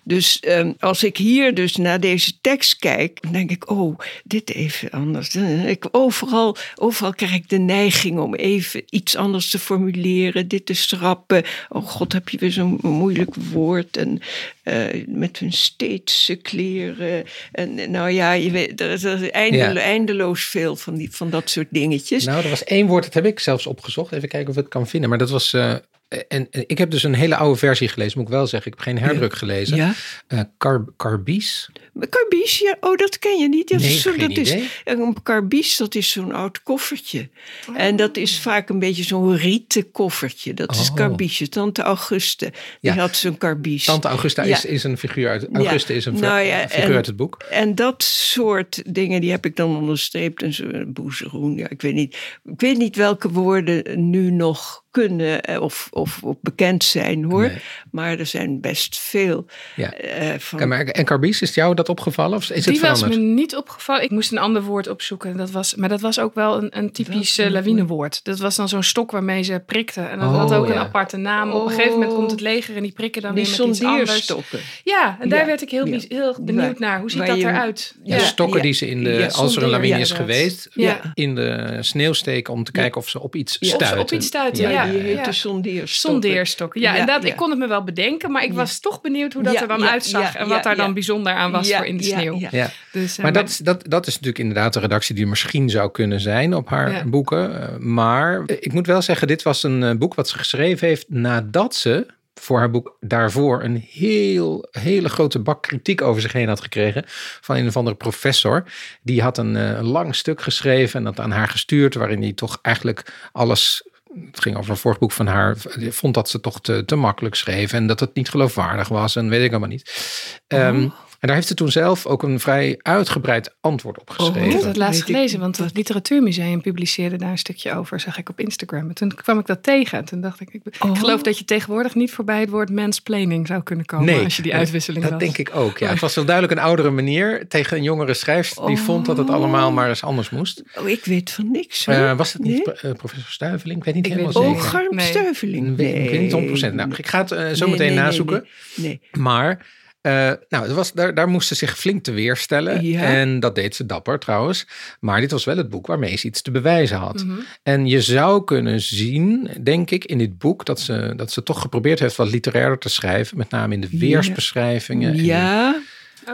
Dus um, als ik hier dus naar deze tekst kijk, dan denk ik, oh, dit even anders. Ik, overal, overal krijg ik de neiging om even iets anders te formuleren, dit te schrappen. Oh god, heb je weer zo'n moeilijk woord. En uh, met hun steeds kleren. En nou ja, je weet, er is, er is eindelo, ja. eindeloos veel van, die, van dat soort dingetjes. Nou, er was één woord, dat heb ik zelfs opgezocht. Even kijken of ik het kan vinden. Maar dat was... Uh, en, en, ik heb dus een hele oude versie gelezen, moet ik wel zeggen. Ik heb geen herdruk gelezen. Ja. Uh, car, carbies. Carbies, ja. Oh, dat ken je niet. Dat nee, is zo, geen dat idee. is, een carbies, dat is zo'n oud koffertje. Oh. En dat is vaak een beetje zo'n rieten koffertje. Dat is Oh. carbiesje. Tante Auguste, die Ja. had zo'n carbies. Tante Augusta Ja. is, is een figuur uit, Auguste is een Nou ja, figuur en- uit het boek. En dat soort dingen, die heb ik dan onderstreept. En zo, boezeroen, ja, ik weet niet. Ik weet niet welke woorden nu nog kunnen eh, of, of, of bekend zijn hoor. Nee. Maar er zijn best veel. Ja. eh, van, Kijk, maar, en carbies, is jou dat opgevallen of is het Die was veranderd? me niet opgevallen. Ik moest een ander woord opzoeken. Dat was, maar dat was ook wel een, een typisch uh, woord? lawinewoord. Dat was dan zo'n stok waarmee ze prikten. En dat Oh, had ook ja. een aparte naam. Op een gegeven moment komt het leger en die prikken dan die weer met iets anders. sondeerstokken. Ja, en daar Ja, werd ik heel, heel benieuwd naar. Hoe ziet waar dat je- eruit? Ja, Ja, stokken ja. die ze in de, Ja, als er een lawine ja, is geweest, Ja. in de sneeuw steken om te kijken of ze op iets Ja. Of ze stuiten. op iets stuiten, Ja, ja. die heet ja. de sondeerstokken. Sondeerstokken. Ja, dat, ja. ik kon het me wel bedenken, maar ik Ja. was toch benieuwd hoe dat Ja, er dan ja, uitzag ja, en ja, wat daar dan bijzonder aan was Ja, voor in de sneeuw. ja. Ja. Dus, eh, Maar dat, dat, dat is natuurlijk inderdaad de redactie die misschien zou kunnen zijn op haar Ja. boeken. Uh, Maar ik moet wel zeggen, dit was een boek wat ze geschreven heeft nadat ze voor haar boek daarvoor een heel, hele grote bak kritiek over zich heen had gekregen. Van een of andere professor. Die had een, een lang stuk geschreven en dat aan haar gestuurd. Waarin hij toch eigenlijk alles het ging over een vorig boek van haar, vond dat ze toch te, te makkelijk schreef en dat het niet geloofwaardig was en weet ik allemaal niet. Um. Daar heeft ze toen zelf ook een vrij uitgebreid antwoord op Ik geschreven. heb dat laatst Weet ik gelezen, want het Literatuurmuseum publiceerde daar een stukje over, zag ik op Instagram. En toen kwam ik dat tegen. En toen dacht ik, ik, Oh. ik geloof dat je tegenwoordig niet voorbij het woord mansplaining zou kunnen komen als je die uitwisseling dat was. denk ik ook. Ja. Het was wel duidelijk een oudere manier tegen een jongere schrijfster die Oh. vond dat het allemaal maar eens anders moest. Oh, ik weet van niks. hoor. Eh, was het niet Nee? eh, professor Stuiveling? Ik weet niet Ik helemaal weet het Oh, zeker. niet. Garm Nee. Stuiveling. Ik weet, ik weet niet 100%. Nou, ik ga het eh, zo meteen nazoeken. Nee, nee. Maar eh, nou, het was, daar, daar moest ze zich flink te weerstellen. Ja. En dat deed ze dapper trouwens. Maar dit was wel het boek waarmee ze iets te bewijzen had. Mhm. En je zou kunnen zien, denk ik, in dit boek... dat ze, dat ze toch geprobeerd heeft wat literairder te schrijven. Met name in de Ja. weersbeschrijvingen. en in- Ja,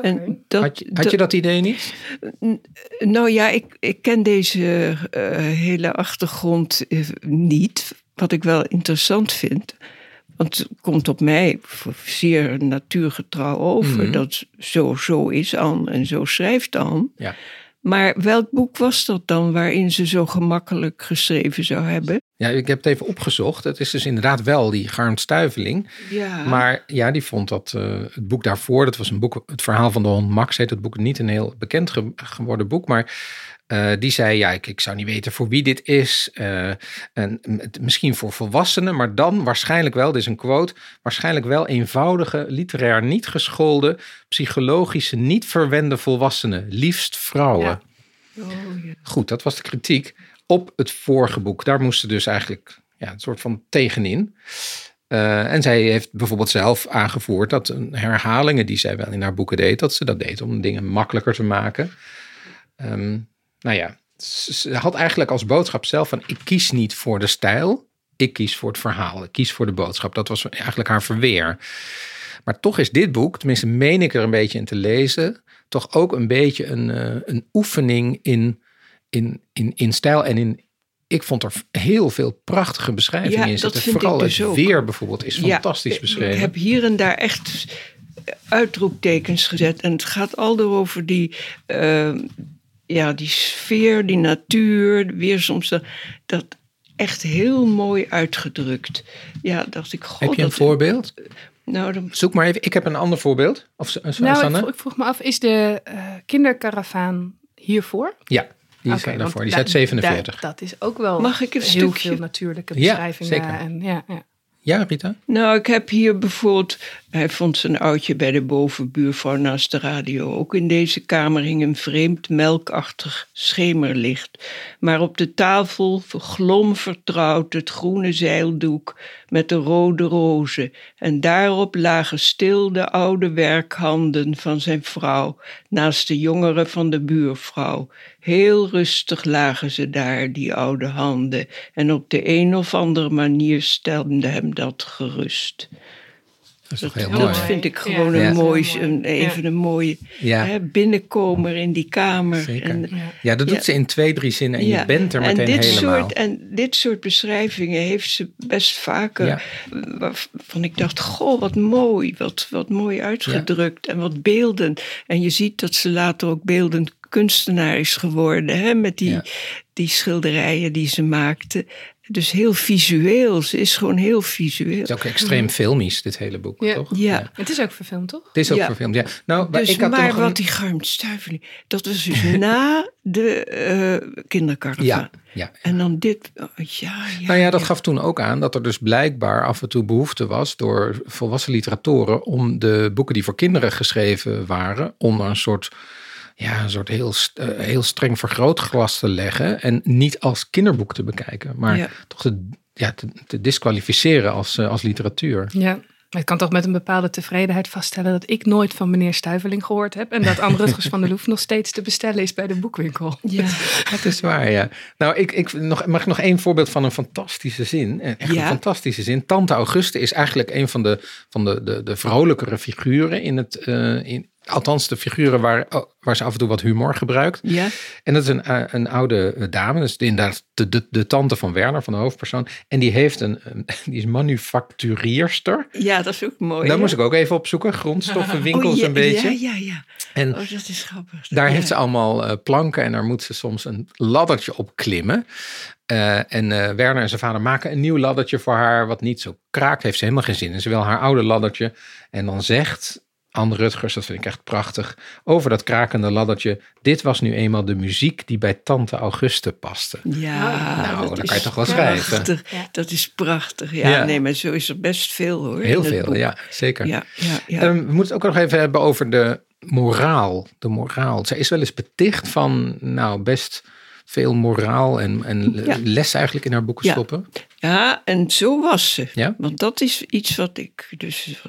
en dat, had, je, had je dat idee niet? Nou ja, ik, ik ken deze eh, hele achtergrond eh, niet. Wat ik wel interessant vind. Want het komt op mij zeer natuurgetrouw over. Mhm. Dat zo, zo is Anne en zo schrijft Anne. Ja. Maar welk boek was dat dan waarin ze zo gemakkelijk geschreven zou hebben? Ja, ik heb het even opgezocht. Het is dus inderdaad wel die Garmt Stuiveling. Ja. Maar ja, die vond dat eh, het boek daarvoor, dat was een boek, het verhaal van de hond Max heet het boek, niet een heel bekend ge- geworden boek, maar eh, die zei, ja, ik, ik zou niet weten voor wie dit is. eh, en misschien voor volwassenen, maar dan waarschijnlijk wel, dit is een quote, waarschijnlijk wel eenvoudige, literair niet geschoolde, psychologische, niet verwende volwassenen, liefst vrouwen. Ja. Oh, ja. Goed, dat was de kritiek op het vorige boek. Daar moesten dus eigenlijk ja, een soort van tegenin. Eh, en zij heeft bijvoorbeeld zelf aangevoerd dat een herhalingen die zij wel in haar boeken deed, dat ze dat deed om dingen makkelijker te maken. Ehm, nou ja, ze had eigenlijk als boodschap zelf van ik kies niet voor de stijl, ik kies voor het verhaal, ik kies voor de boodschap. Dat was eigenlijk haar verweer. Maar toch is dit boek, tenminste meen ik er een beetje in te lezen, toch ook een beetje een, eh, een oefening in, in, in, in stijl en in. Ik vond er heel veel prachtige beschrijvingen Ja, in dat zitten. Vooral dus het ook. weer bijvoorbeeld is fantastisch beschreven. Ik heb hier en daar echt uitroeptekens gezet. En het gaat al over die, eh, ja, die sfeer, die natuur, de weersomstandigheden. Dat echt heel mooi uitgedrukt. Ja, dacht ik, god. heb je een dat- voorbeeld? Nou, dan, Zoek maar even. Ik heb een ander voorbeeld. Of, Su- Nou, ik vroeg, ik vroeg me af, is de eh kinderkaravaan hiervoor? Ja, die is daarvoor. Die is da- uit 47. da- dat is ook wel Mag ik een heel stukje? veel natuurlijke Ja, beschrijvingen. zeker. En, ja, ja. Ja, Rita? nou, ik heb hier bijvoorbeeld. Hij vond zijn oudje bij de bovenbuurvrouw naast de radio. Ook in deze kamer hing een vreemd melkachtig schemerlicht. Maar op de tafel glom vertrouwd het groene zeildoek met de rode rozen. En daarop lagen stil de oude werkhanden van zijn vrouw naast de jongere van de buurvrouw. Heel rustig lagen ze daar, die oude handen. En op de een of andere manier stelde hem dat gerust. Dat is toch Dat, heel dat mooi. vind ik gewoon ja. een mooi, een, even een mooie Ja. hè, binnenkomer in die kamer. Zeker. En, Ja. Ja, dat doet Ja. ze in twee, drie zinnen en ja, je bent er en meteen dit helemaal. Soort, en dit soort beschrijvingen heeft ze best vaker. Ja. Waarvan ik dacht, goh, wat mooi. Wat, wat mooi uitgedrukt. En wat beelden. En je ziet dat ze later ook beeldend kunstenaar is geworden. Hè, met die, Ja. die schilderijen die ze maakte. Dus heel visueel. Ze is gewoon heel visueel. Het is ook extreem filmisch, dit hele boek, Ja. toch? Ja. Het is ook verfilmd, toch? Het is ook Ja. verfilmd, ja. Nou, maar Dus, ik had maar nog wat een... die Garmstuiveling, dat was dus na de eh kindercaravan. Ja, ja. En dan dit, oh, ja, ja. Nou ja, dat ja. gaf toen ook aan dat er dus blijkbaar af en toe behoefte was door volwassen literatoren om de boeken die voor kinderen geschreven waren onder een soort, ja, een soort heel, eh, heel streng vergrootglas te leggen en niet als kinderboek te bekijken, maar Ja. toch te, ja, te, te disqualificeren als, eh, als literatuur. Ja. Maar ik kan toch met een bepaalde tevredenheid vaststellen dat ik nooit van meneer Stuiveling gehoord heb. En dat Anne Rutgers van der Loef nog steeds te bestellen is bij de boekwinkel. Ja, Dat is waar, ja. Nou, ik, ik nog, mag ik nog één voorbeeld van een fantastische zin. Eh, Echt Ja. een fantastische zin. Tante Auguste is eigenlijk een van de, van de, de, de vrolijkere figuren in het... in, althans, de figuren waar, oh, waar ze af en toe wat humor gebruikt. ja, En dat is een, eh, een oude eh, dame. Dus inderdaad de, de, de tante van Werner, van de hoofdpersoon. En die heeft een, die is manufacturierster. ja, dat is ook mooi. Daar hè? moest ik ook even opzoeken. Grondstoffenwinkels Oh, ja, een beetje. Ja, ja, ja. En Oh, dat is grappig. daar Ja. heeft ze allemaal eh, planken en daar moet ze soms een laddertje op klimmen. En Werner en zijn vader maken een nieuw laddertje voor haar, wat niet zo kraakt. Heeft ze helemaal geen zin in. Ze wil haar oude laddertje. En dan zegt Anne Rutgers, dat vind ik echt prachtig. Over dat krakende laddertje. Dit was nu eenmaal de muziek die bij tante Auguste paste. Ja, Nou, dat dan kan je toch wel schrijven. Ja. Dat is prachtig. Ja, Ja. nee, maar zo is er best veel hoor. Heel veel, boek. ja, zeker. Ja, ja, ja. Ehm, we moeten het ook nog even hebben over de moraal. De moraal. Zij is wel eens beticht van, nou, best veel moraal en, en Ja. les eigenlijk in haar boeken Ja. stoppen. Ja, en zo was ze. Ja? Want dat is iets wat ik dus.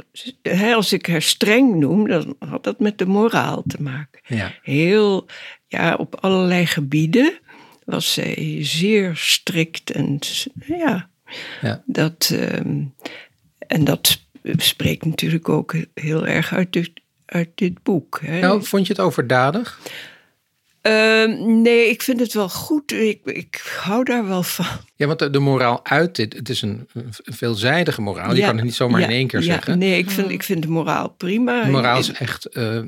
Als ik haar streng noem, dan had dat met de moraal te maken. Ja. Heel, ja, op allerlei gebieden was zij zeer strikt en ja, Ja. dat. ehm, en dat sp- spreekt natuurlijk ook heel erg uit dit, uit dit boek. Hè. Nou, vond je het overdadig? Ehm, nee, ik vind het wel goed. Ik, ik hou daar wel van. Ja, want de, de moraal uit dit, het is een, een veelzijdige moraal. Je kan het niet zomaar ja, in één keer ja, zeggen. Nee, ik vind, ik vind de moraal prima. De moraal is echt, eh,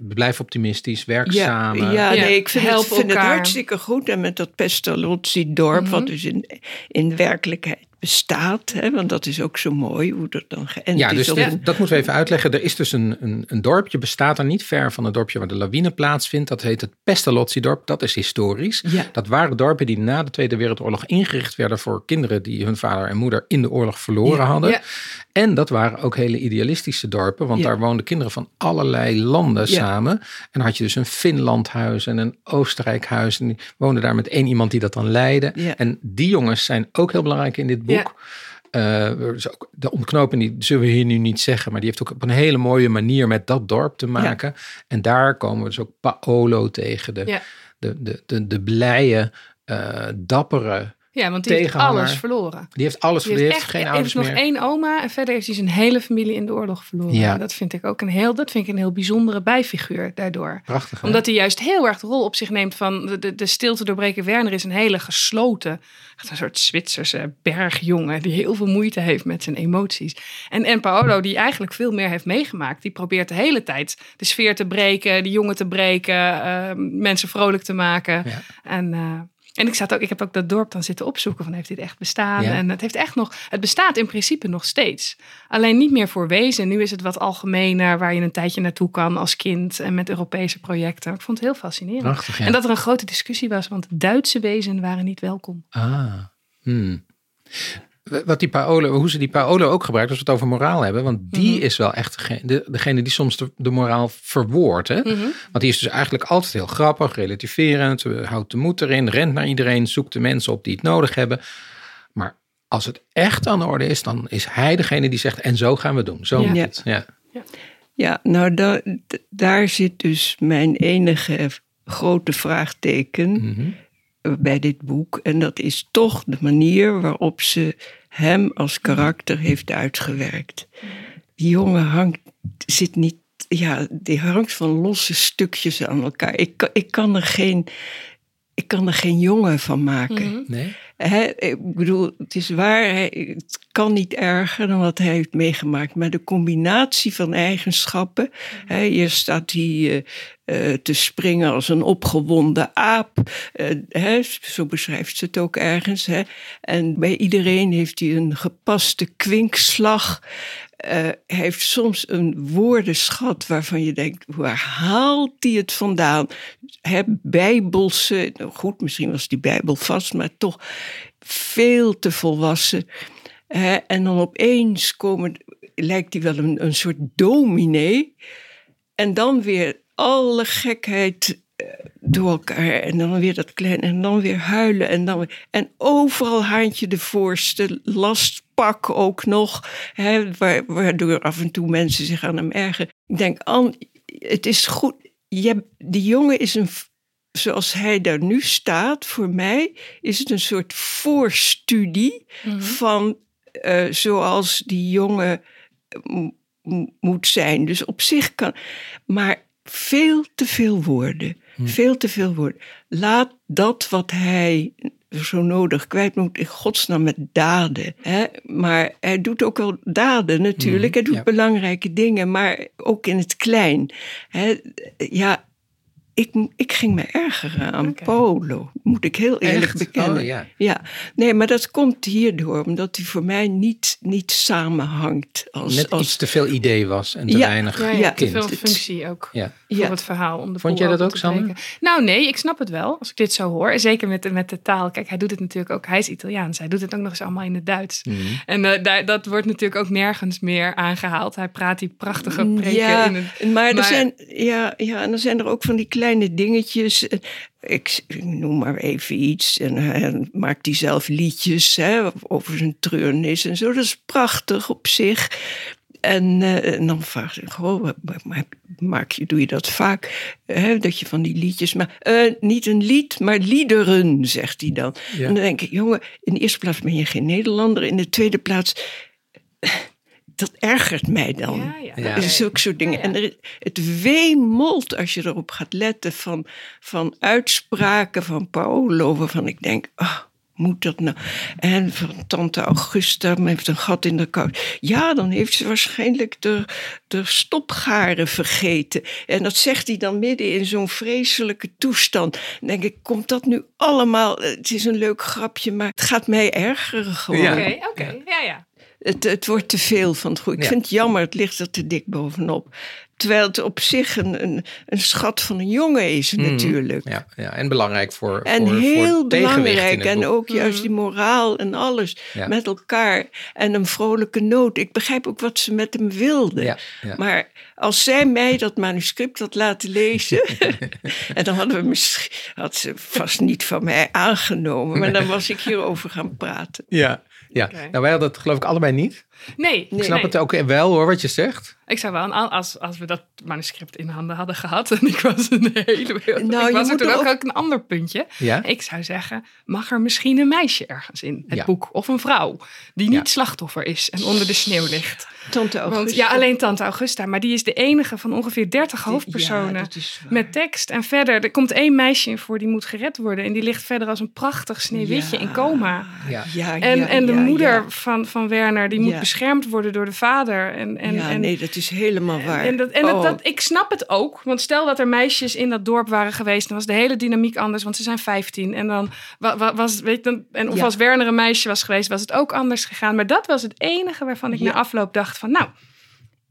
blijf optimistisch, werk Ja, samen. ja, Ja, nee, ik vind, het, vind het hartstikke goed. En met dat Pestalozzi-dorp, Mhm. wat dus in, in werkelijkheid bestaat. Hè, want dat is ook zo mooi hoe dat dan geënt Ja, is dus op dat, moeten we even uitleggen. Er is dus een, een, een dorpje, bestaat er niet ver van het dorpje waar de lawine plaatsvindt. Dat heet het Pestalozzi-dorp. Dat is historisch. Ja. Dat waren dorpen die na de Tweede Wereldoorlog ingericht werden voor kinderen die hun vader en moeder in de oorlog verloren Ja. hadden. En dat waren ook hele idealistische dorpen, want Ja. daar woonden kinderen van allerlei landen Ja. samen. En dan had je dus een Finlandhuis en een Oostenrijkhuis. En die woonden daar met één iemand die dat dan leidde. Ja. En die jongens zijn ook heel belangrijk in dit boek. Eh, de ontknoping, die zullen we hier nu niet zeggen, maar die heeft ook op een hele mooie manier met dat dorp te maken. En daar komen we dus ook Paolo tegen, de, de, de, de, de blije, dappere. Ja, want die heeft alles verloren. Die heeft alles, Die die heeft heeft echt geen heeft ouders nog meer. één oma en verder heeft hij zijn hele familie in de oorlog verloren. Ja. Dat vind ik ook een heel, dat vind ik een heel bijzondere bijfiguur daardoor. Prachtig. hè? Omdat hij juist heel erg de rol op zich neemt van de, de, de stilte doorbreken. Werner is een hele gesloten, een soort Zwitserse bergjongen die heel veel moeite heeft met zijn emoties. En, en Paolo, die eigenlijk veel meer heeft meegemaakt, die probeert de hele tijd de sfeer te breken, die jongen te breken, eh, mensen vrolijk te maken. Ja. En, eh, en ik, zat ook, ik heb ook dat dorp dan zitten opzoeken van heeft dit echt bestaan? Ja. En het heeft echt nog, het bestaat in principe nog steeds. Alleen niet meer voor wezen. Nu is het wat algemener, waar je een tijdje naartoe kan als kind en met Europese projecten. Ik vond het heel fascinerend. Prachtig, ja. En dat er een grote discussie was, want Duitse wezen waren niet welkom. Ah, hmm. Wat die Paolo, hoe ze die Paolo ook gebruikt als we het over moraal hebben. Want die Mhm. is wel echt degene, de, degene die soms de, de moraal verwoordt. Hè? Mhm. Want die is dus eigenlijk altijd heel grappig, relativerend. eh, Houdt de moed erin, rent naar iedereen, zoekt de mensen op die het nodig hebben. Maar als het echt aan de orde is, dan is hij degene die zegt: en zo gaan we doen. Zo Ja. moet Ja. het. Ja. Ja, nou da- d- daar zit dus mijn enige grote vraagteken Mhm. eh, bij dit boek. En dat is toch de manier waarop ze hem als karakter heeft uitgewerkt. Die jongen hangt, zit niet, ja, die hangt van losse stukjes aan elkaar. Ik, kan- ik, kan, er geen, ik kan er geen jongen van maken. Mhm. Nee? Ik bedoel, het is waar, het kan niet erger dan wat hij heeft meegemaakt. Maar de combinatie van eigenschappen. Hè, hier staat hij eh, eh, te springen als een opgewonden aap. eh, zo beschrijft ze het ook ergens. En bij iedereen heeft hij een gepaste kwinkslag. Eh, heeft soms een woordenschat waarvan je denkt, waar haalt hij het vandaan? Hè, bijbelse, nou goed, misschien was die bijbel vast, maar toch veel te volwassen. En dan opeens komen, lijkt hij wel een, een soort dominee. En dan weer alle gekheid eh, door elkaar. En dan weer dat klein. En dan weer huilen. En, dan weer, en overal haantje de voorste. Lastpak ook nog. Hè, wa- waardoor af en toe mensen zich aan hem ergeren. Ik denk, Anne, het is goed. Je, die jongen is een. Zoals hij daar nu staat, voor mij is het een soort voorstudie Mhm. van eh, zoals die jongen moet zijn. Dus op zich kan. Maar veel te veel woorden. Veel te veel woorden. Laat dat wat hij zo nodig kwijt moet in godsnaam met daden. Hè? Maar hij doet ook wel daden natuurlijk. hij doet ja. belangrijke dingen, maar ook in het klein. Hè? Ja, ik, ik ging me ergeren aan Oké. Paolo. Moet ik heel eerlijk Echt? bekennen. Oh, ja. Ja, nee, maar dat komt hierdoor, omdat hij voor mij niet, niet samenhangt. Als, Net als, iets te veel idee was en te Ja. weinig Ja, ja, Ja, te kind. veel functie ook Ja. voor Ja. het verhaal. Om de Vond jij dat ook, Sanne? Nou nee, ik snap het wel als ik dit zo hoor. Zeker met, de- met de taal. Kijk, hij doet het natuurlijk ook. Hij is Italiaans. Hij doet het ook nog eens allemaal in het Duits. Mhm. En eh, daar, dat wordt natuurlijk ook nergens meer aangehaald. Hij praat die prachtige preken ja, in het... maar, er maar- zijn, ja, ja, en dan zijn er ook van die kleine dingetjes. Ik, ik noem maar even iets. En hij maakt hij zelf liedjes hè, over zijn treurnis en zo. Dat is prachtig op zich. En, eh, en dan vraag ik, goh, maak je, doe je dat vaak? Hè, dat je van die liedjes, maar eh, niet een lied, maar liederen, zegt hij dan. Ja. En dan denk ik, jongen, in de eerste plaats ben je geen Nederlander. In de tweede plaats, dat ergert mij dan. Ja, ja. Ja. Zulke soort dingen. Ja, ja. En er, het weemolt als je erop gaat letten van, van uitspraken van Paolo, waarvan ik denk, ah, moet dat nou? En van tante Augusta, men heeft een gat in de kous. Ja, dan heeft ze waarschijnlijk de, de stopgaren vergeten. En dat zegt hij dan midden in zo'n vreselijke toestand. Dan denk ik, komt dat nu allemaal? Het is een leuk grapje, maar het gaat mij ergeren gewoon. Ja. Oké, oké. Ja, ja. Het, het wordt te veel van het goede. Ik Ja. vind het jammer, het ligt er te dik bovenop. Terwijl het op zich een, een, een schat van een jongen is Mhm. natuurlijk. Ja, ja, en belangrijk voor, En voor, heel voor belangrijk. En boek. ook juist die moraal en alles Ja. met elkaar. En een vrolijke noot. Ik begrijp ook wat ze met hem wilden. Ja. Maar als zij mij dat manuscript had laten lezen. en dan hadden we misschien. had ze vast niet van mij aangenomen. Maar dan was ik hierover gaan praten. Ja, ja. Nou wij hadden het geloof ik allebei niet. Nee, Ik snap het ook wel hoor, wat je zegt. Ik zou wel, een- als, als we dat manuscript in handen hadden gehad en ik was een hele wereld. Nou, ik je was er toen er ook, een ander puntje. Ja? Ik zou zeggen, mag er misschien een meisje ergens in het Ja. boek of een vrouw die niet Ja. slachtoffer is en onder de sneeuw ligt? Tante Augusta. Want ja, alleen tante Augusta, maar die is de enige van ongeveer 30 hoofdpersonen. Met tekst en verder, er komt één meisje in voor die moet gered worden. En die ligt verder als een prachtig sneeuwwitje Ja. in coma. Ja. Ja, En, ja, en de ja, moeder ja. Van, van Werner, die moet Ja. Beschermd worden door de vader. En, en, ja, en, nee, dat is helemaal waar. en, dat, en dat, Oh, dat, ik snap het ook. Want stel dat er meisjes in dat dorp waren geweest, dan was de hele dynamiek anders, want ze zijn 15. En dan wa- wa- was, weet je, dan, en of Ja. als Werner een meisje was geweest, was het ook anders gegaan. Maar dat was het enige waarvan ik Ja. na afloop dacht van, nou,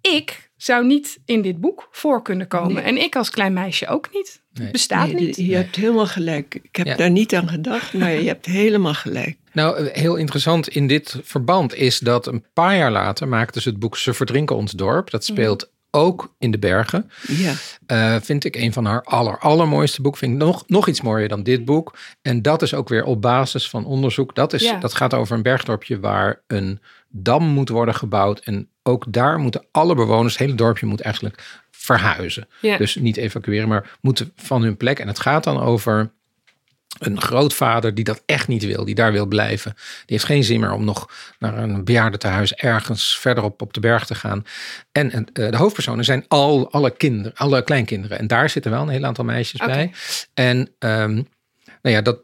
ik zou niet in dit boek voor kunnen komen. Nee. En ik als klein meisje ook niet. Nee. Bestaat nee, niet. Je hebt helemaal gelijk. Ik heb Ja. daar niet aan gedacht, maar je hebt helemaal gelijk. Nou, heel interessant in dit verband is dat een paar jaar later maakten ze het boek Ze verdrinken ons dorp. Dat speelt ook in de bergen. Ja, Eh, vind ik een van haar aller, allermooiste boeken. Vind ik nog, nog iets mooier dan dit boek. En dat is ook weer op basis van onderzoek. Dat, is, Ja. dat gaat over een bergdorpje waar een dam moet worden gebouwd. En ook daar moeten alle bewoners, het hele dorpje moet eigenlijk verhuizen. Ja. Dus niet evacueren, maar moeten van hun plek. En het gaat dan over een grootvader die dat echt niet wil, die daar wil blijven. Die heeft geen zin meer om nog naar een bejaardentehuis ergens verderop op de berg te gaan. En eh, de hoofdpersonen zijn al alle kinderen, alle kleinkinderen. En daar zitten wel een heel aantal meisjes bij. En ehm, nou ja, dat,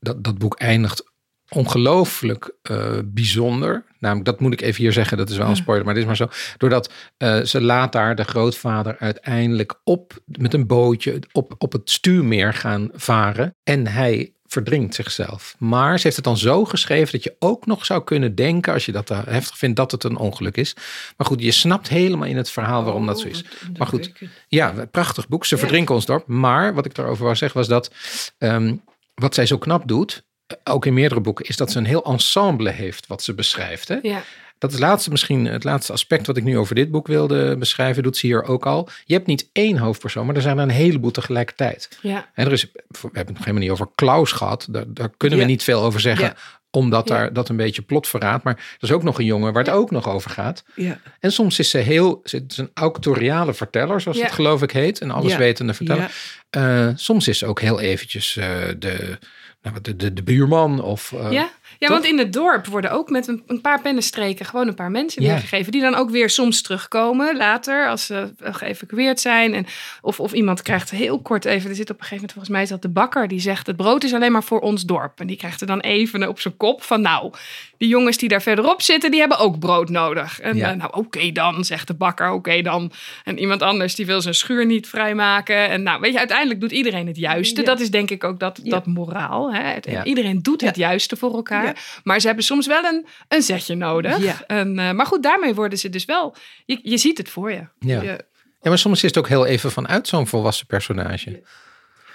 dat, dat boek eindigt ongelooflijk eh, bijzonder. Namelijk, dat moet ik even hier zeggen, dat is wel een spoiler, maar dit is maar zo. Doordat eh, ze laat daar de grootvader uiteindelijk op met een bootje op, op het stuurmeer gaan varen. En hij verdrinkt zichzelf. Maar ze heeft het dan zo geschreven dat je ook nog zou kunnen denken, als je dat te heftig vindt, dat het een ongeluk is. Maar goed, je snapt helemaal in het verhaal waarom dat zo is. Oh, Maar goed, ja, prachtig boek. Ze verdrinken ons dorp. Maar wat ik daarover wou zeggen was dat ehm, wat zij zo knap doet, eh, ook in meerdere boeken, is dat ze een heel ensemble heeft wat ze beschrijft. Hè? Ja. Dat is laatste, misschien het laatste aspect wat ik nu over dit boek wilde beschrijven, doet ze hier ook al. Je hebt niet één hoofdpersoon, maar er zijn er een heleboel tegelijkertijd. Ja. En er is, we hebben het nog helemaal niet over Klaus gehad. Daar, daar kunnen we Ja. niet veel over zeggen, Ja. omdat daar dat een beetje plot verraadt. Maar er is ook nog een jongen waar het ook nog over gaat. Ja, En soms is ze heel, ze is een auctoriale verteller, zoals het geloof ik heet. Een alleswetende verteller. Eh, soms is ze ook heel eventjes eh, de, de, de, de buurman of... eh, Ja, Ja, want in het dorp worden ook met een, een paar pennenstreken gewoon een paar mensen Ja. weergegeven. Die dan ook weer soms terugkomen later als ze geëvacueerd zijn. En of, of iemand krijgt heel kort even, er zit op een gegeven moment volgens mij is dat de bakker. Die zegt het brood is alleen maar voor ons dorp. En die krijgt er dan even op zijn kop van nou, die jongens die daar verderop zitten, die hebben ook brood nodig. En Ja. eh, nou oké dan, zegt de bakker, oké dan. En iemand anders die wil zijn schuur niet vrijmaken. En nou weet je, uiteindelijk doet iedereen het juiste. Ja. Dat is denk ik ook dat, Ja. dat moraal. Hè? Het- Ja. Iedereen doet het juiste voor elkaar. Ja. Maar ze hebben soms wel een, een zetje nodig. Ja. En, eh, maar goed, daarmee worden ze dus wel... Je, je ziet het voor je. Ja. Je- Ja, maar soms is het ook heel even vanuit zo'n volwassen personage.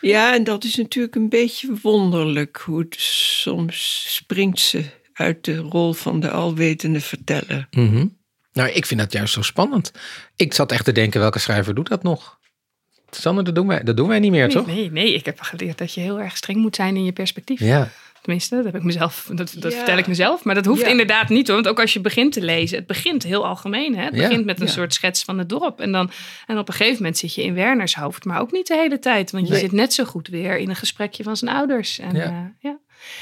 Ja, en dat is natuurlijk een beetje wonderlijk hoe het soms springt ze uit de rol van de alwetende verteller. Mhm. Nou, ik vind dat juist zo spannend. Ik zat echt te denken, welke schrijver doet dat nog? Sander, dat doen wij, dat doen wij niet meer, Nee, toch? nee, nee, ik heb geleerd dat je heel erg streng moet zijn in je perspectief. Ja. Tenminste, dat heb ik mezelf, dat, dat Ja. vertel ik mezelf. Maar dat hoeft Ja. inderdaad niet hoor. Want ook als je begint te lezen, het begint heel algemeen. Hè? Het Ja. begint met een Ja. soort schets van het dorp. En, dan, en op een gegeven moment zit je in Werners hoofd. Maar ook niet de hele tijd. Want je Nee. zit net zo goed weer in een gesprekje van zijn ouders. En, Ja. ja.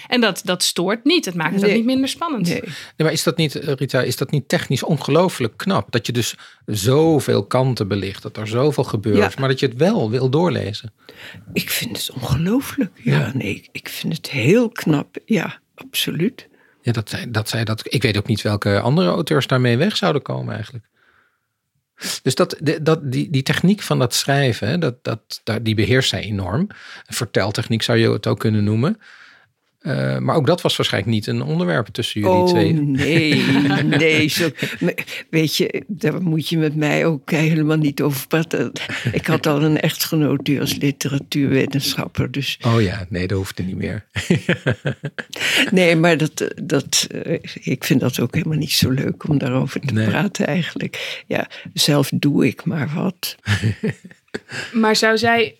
En dat, dat stoort niet. Het maakt het ook niet minder spannend. Nee. Nee, maar is dat niet, eh, Rita, is dat niet technisch ongelooflijk knap? Dat je dus zoveel kanten belicht, dat er zoveel gebeurt, Ja. maar dat je het wel wil doorlezen. Ik vind het ongelooflijk. Ja, nee, ik- vind het heel knap. Ja, absoluut. Ja, dat, zij- dat zij dat. Ik weet ook niet welke andere auteurs daarmee weg zouden komen eigenlijk. Dus dat, de- dat, die, die techniek van dat schrijven, dat, dat, daar- die beheerst zij enorm. Verteltechniek zou je het ook kunnen noemen. Eh, maar ook dat was waarschijnlijk niet een onderwerp tussen jullie oh twee. nee, nee. Zo, weet je, daar moet je met mij ook helemaal niet over praten. Ik had al een echtgenoot die als literatuurwetenschapper. Dus Oh ja, nee, dat hoeft er niet meer. nee, maar dat, dat, eh, ik vind dat ook helemaal niet zo leuk om daarover te Nee. praten eigenlijk. Ja, zelf doe ik maar wat. Maar zou zij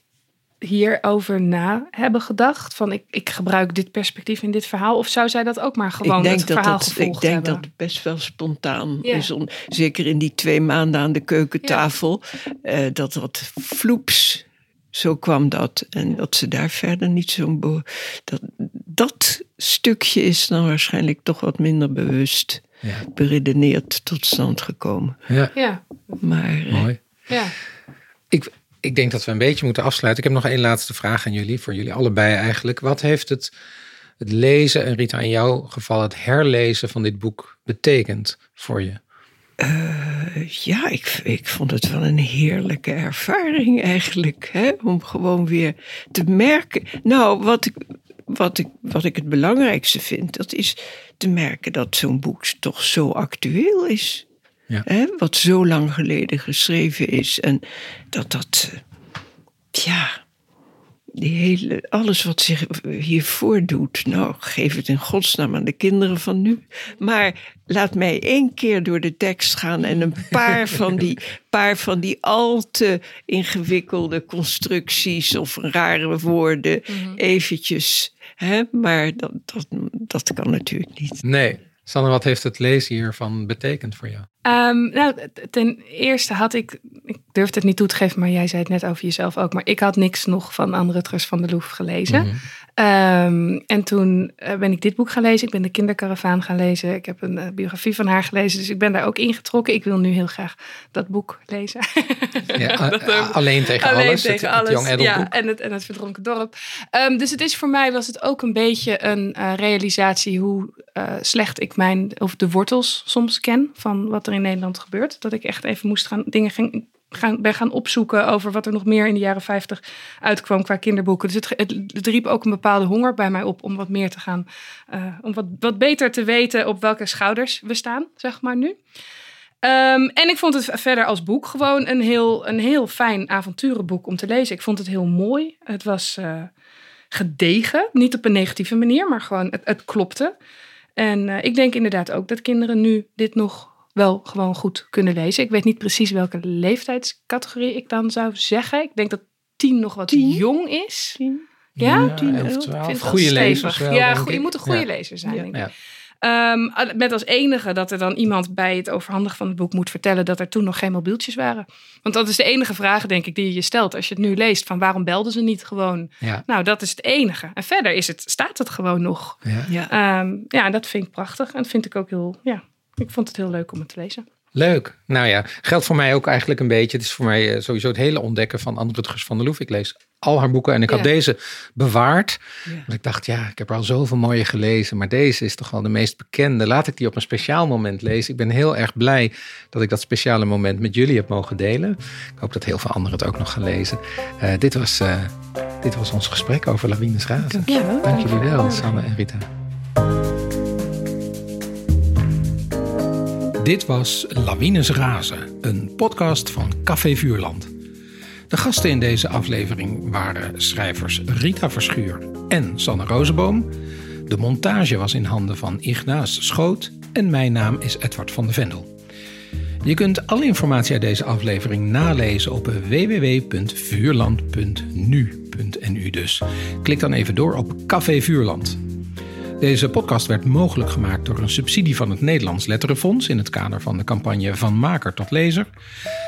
hierover na hebben gedacht? Van ik, ik gebruik dit perspectief in dit verhaal. Of zou zij dat ook maar gewoon ik denk, het dat, verhaal dat, gevolgd ik denk hebben? dat het best wel spontaan Ja. is. Om, zeker in die twee maanden aan de keukentafel. eh, dat dat vloeps, zo kwam dat. En dat ze daar verder niet zo'n... Dat, dat stukje is dan waarschijnlijk toch wat minder bewust Ja, beredeneerd tot stand gekomen. ja Ja, Maar eh, mooi. ja. Ik, denk dat we een beetje moeten afsluiten. Ik heb nog één laatste vraag aan jullie, voor jullie allebei eigenlijk. Wat heeft het, het lezen, en Rita in jouw geval het herlezen van dit boek betekend voor je? ja, ik, ik vond het wel een heerlijke ervaring eigenlijk. Hè? Om gewoon weer te merken. Nou, wat ik, wat, ik, wat ik het belangrijkste vind, dat is te merken dat zo'n boek toch zo actueel is. Ja. Hè? Wat zo lang geleden geschreven is. En dat dat, eh, ja, die hele, alles wat zich hier voordoet. Nou, geef het in godsnaam aan de kinderen van nu. Maar laat mij één keer door de tekst gaan en een paar van die, paar van die al te ingewikkelde constructies of rare woorden eventjes. Hè? Maar dat, dat, dat kan natuurlijk niet. Nee. Sander, wat heeft het lezen hiervan betekend voor jou? Ehm, nou, ten eerste had ik, ik durfde het niet toe te geven, maar jij zei het net over jezelf ook, maar ik had niks nog van Anne Rutgers van de Louvre gelezen. Mhm. Ehm, en toen eh, ben ik dit boek gaan lezen. Ik ben de Kinderkaravaan gaan lezen. Ik heb een eh, biografie van haar gelezen. Dus ik ben daar ook ingetrokken. Ik wil nu heel graag dat boek lezen. Ja, dat, eh, alleen tegen Alleen alles. tegen het, ja, en het, en het verdronken dorp. Ehm, dus het is voor mij was het ook een beetje een realisatie hoe slecht ik mijn of de wortels soms ken van wat er in Nederland gebeurt. Dat ik echt even moest gaan dingen ging, gaan, ben gaan opzoeken over wat er nog meer in de jaren 50 uitkwam qua kinderboeken. Dus het, het, riep ook een bepaalde honger bij mij op om wat meer te gaan, eh, om wat, wat beter te weten op welke schouders we staan, zeg maar nu. Ehm, en ik vond het verder als boek gewoon een heel, een heel fijn avonturenboek om te lezen. Ik vond het heel mooi. Het was eh, gedegen. Niet op een negatieve manier, maar gewoon het, het klopte. En eh, ik denk inderdaad ook dat kinderen nu dit nog wel gewoon goed kunnen lezen. Ik weet niet precies welke leeftijdscategorie ik dan zou zeggen. Ik denk dat tien nog wat Tien? jong is. Tien? Ja, Ja, tien, twaalf. Goede stevig. lezers wel, Ja, je moet een goede Ja. lezer zijn. Ja. denk ik. Ja. Ehm, met als enige dat er dan iemand bij het overhandigen van het boek moet vertellen dat er toen nog geen mobieltjes waren. Want dat is de enige vraag, denk ik, die je je stelt als je het nu leest: van waarom belden ze niet gewoon? Ja. Nou, dat is het enige. En verder is het, staat het gewoon nog. Ja. Ja. Ehm, ja, dat vind ik prachtig. En dat vind ik ook heel, ja, ik vond het heel leuk om het te lezen. Leuk. Nou ja, geldt voor mij ook eigenlijk een beetje. Het is voor mij eh, sowieso het hele ontdekken van Anne Rutgers van der Loef. Ik lees al haar boeken en ik had deze bewaard. Ja. Want ik dacht, ja, ik heb er al zoveel mooie gelezen. Maar deze is toch wel de meest bekende. Laat ik die op een speciaal moment lezen. Ik ben heel erg blij dat ik dat speciale moment met jullie heb mogen delen. Ik hoop dat heel veel anderen het ook nog gaan lezen. Eh, dit, was, eh, dit was ons gesprek over Lawines Razen. Ja, Dank jullie wel, Sanne en Rita. Dit was Lawines Razen, een podcast van Café Vuurland. De gasten in deze aflevering waren schrijvers Rita Verschuur en Sanne Rozenboom. De montage was in handen van Ignaas Schoot en mijn naam is Edward van de Vendel. Je kunt alle informatie uit deze aflevering nalezen op www.vuurland.nu.nu dus. Klik dan even door op Café Vuurland. Deze podcast werd mogelijk gemaakt door een subsidie van het Nederlands Letterenfonds in het kader van de campagne Van Maker tot Lezer.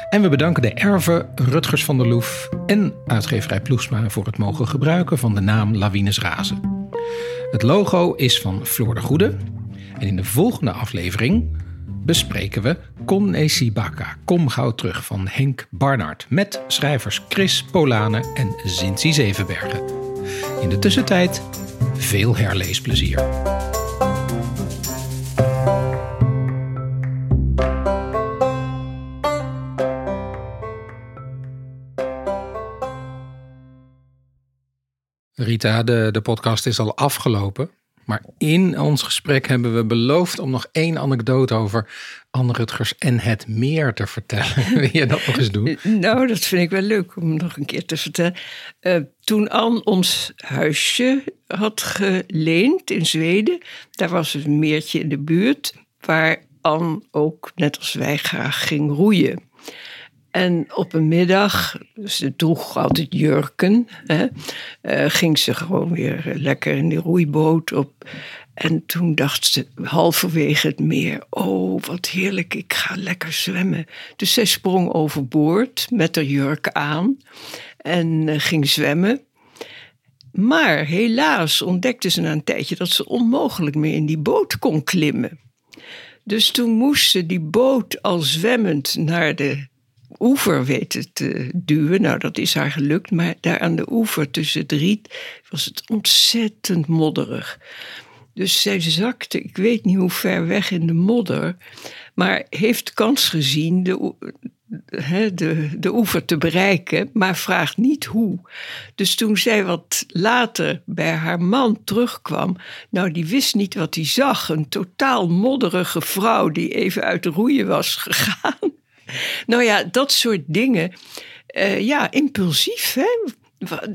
En we bedanken de erven Rutgers van der Loef en uitgeverij Ploegsma voor het mogen gebruiken van de naam Lawines Razen. Het logo is van Floor de Goede. En in de volgende aflevering bespreken we Kon Esibaka, Kom gauw terug van Henk Barnard met schrijvers Chris Polane en Zinzi Zevenbergen. In de tussentijd veel herleesplezier. Rita, de, de podcast is al afgelopen. Maar in ons gesprek hebben we beloofd om nog één anekdote over Anne Rutgers en het meer te vertellen. Wil je dat nog eens doen? Nou, dat vind ik wel leuk om nog een keer te vertellen. Eh, toen Anne ons huisje had geleend in Zweden, daar was een meertje in de buurt waar Anne ook, net als wij, graag ging roeien. En op een middag, ze droeg altijd jurken, hè, eh, ging ze gewoon weer lekker in die roeiboot op. En toen dacht ze halverwege het meer, oh wat heerlijk, ik ga lekker zwemmen. Dus zij sprong overboord met haar jurk aan en eh, ging zwemmen. Maar helaas ontdekte ze na een tijdje dat ze onmogelijk meer in die boot kon klimmen. Dus toen moest ze die boot al zwemmend naar de oever weten te duwen. Nou, dat is haar gelukt, maar daar aan de oever tussen het riet was het ontzettend modderig. Dus zij zakte, ik weet niet hoe ver weg in de modder, maar heeft kans gezien de, hè, de, de oever te bereiken, maar vraagt niet hoe. Dus toen zij wat later bij haar man terugkwam, nou die wist niet wat hij zag. Een totaal modderige vrouw die even uit de roeien was gegaan. Nou ja, dat soort dingen. Eh, ja, impulsief, hè?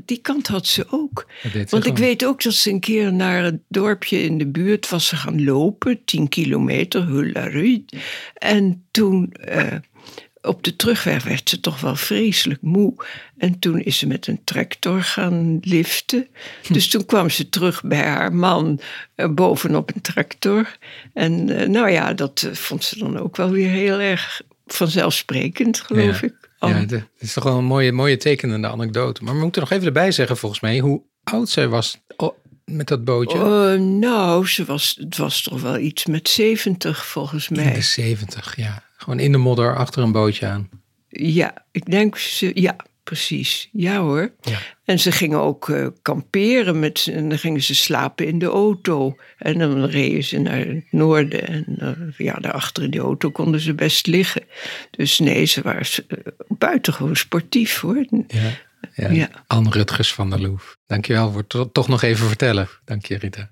Die kant had ze ook. Want ik weet ook dat ze een keer naar het dorpje in de buurt was ze gaan lopen, 10 kilometer, Hullarud. En toen eh, op de terugweg werd ze toch wel vreselijk moe. En toen is ze met een tractor gaan liften. Dus toen kwam ze terug bij haar man eh, bovenop een tractor. En nou ja, dat vond ze dan ook wel weer heel erg vanzelfsprekend, geloof Ja. ik. Ja, het is toch wel een mooie, mooie tekenende anekdote. Maar we moeten nog even erbij zeggen, volgens mij, hoe oud zij was oh, met dat bootje. Eh, nou, ze was, het was toch wel iets met 70 volgens In mij. de 70, ja. Gewoon in de modder achter een bootje aan. Ja, ik denk ze, ja, precies. Ja hoor. Ja. En ze gingen ook eh, kamperen met en dan gingen ze slapen in de auto. En dan reden ze naar het noorden en eh, ja, daarachter in die auto konden ze best liggen. Dus nee, ze waren eh, buitengewoon sportief hoor. Ja. Ja. Ja. Anne Rutgers van der Loef. Dankjewel voor het to- toch nog even vertellen. Dank je, Rita.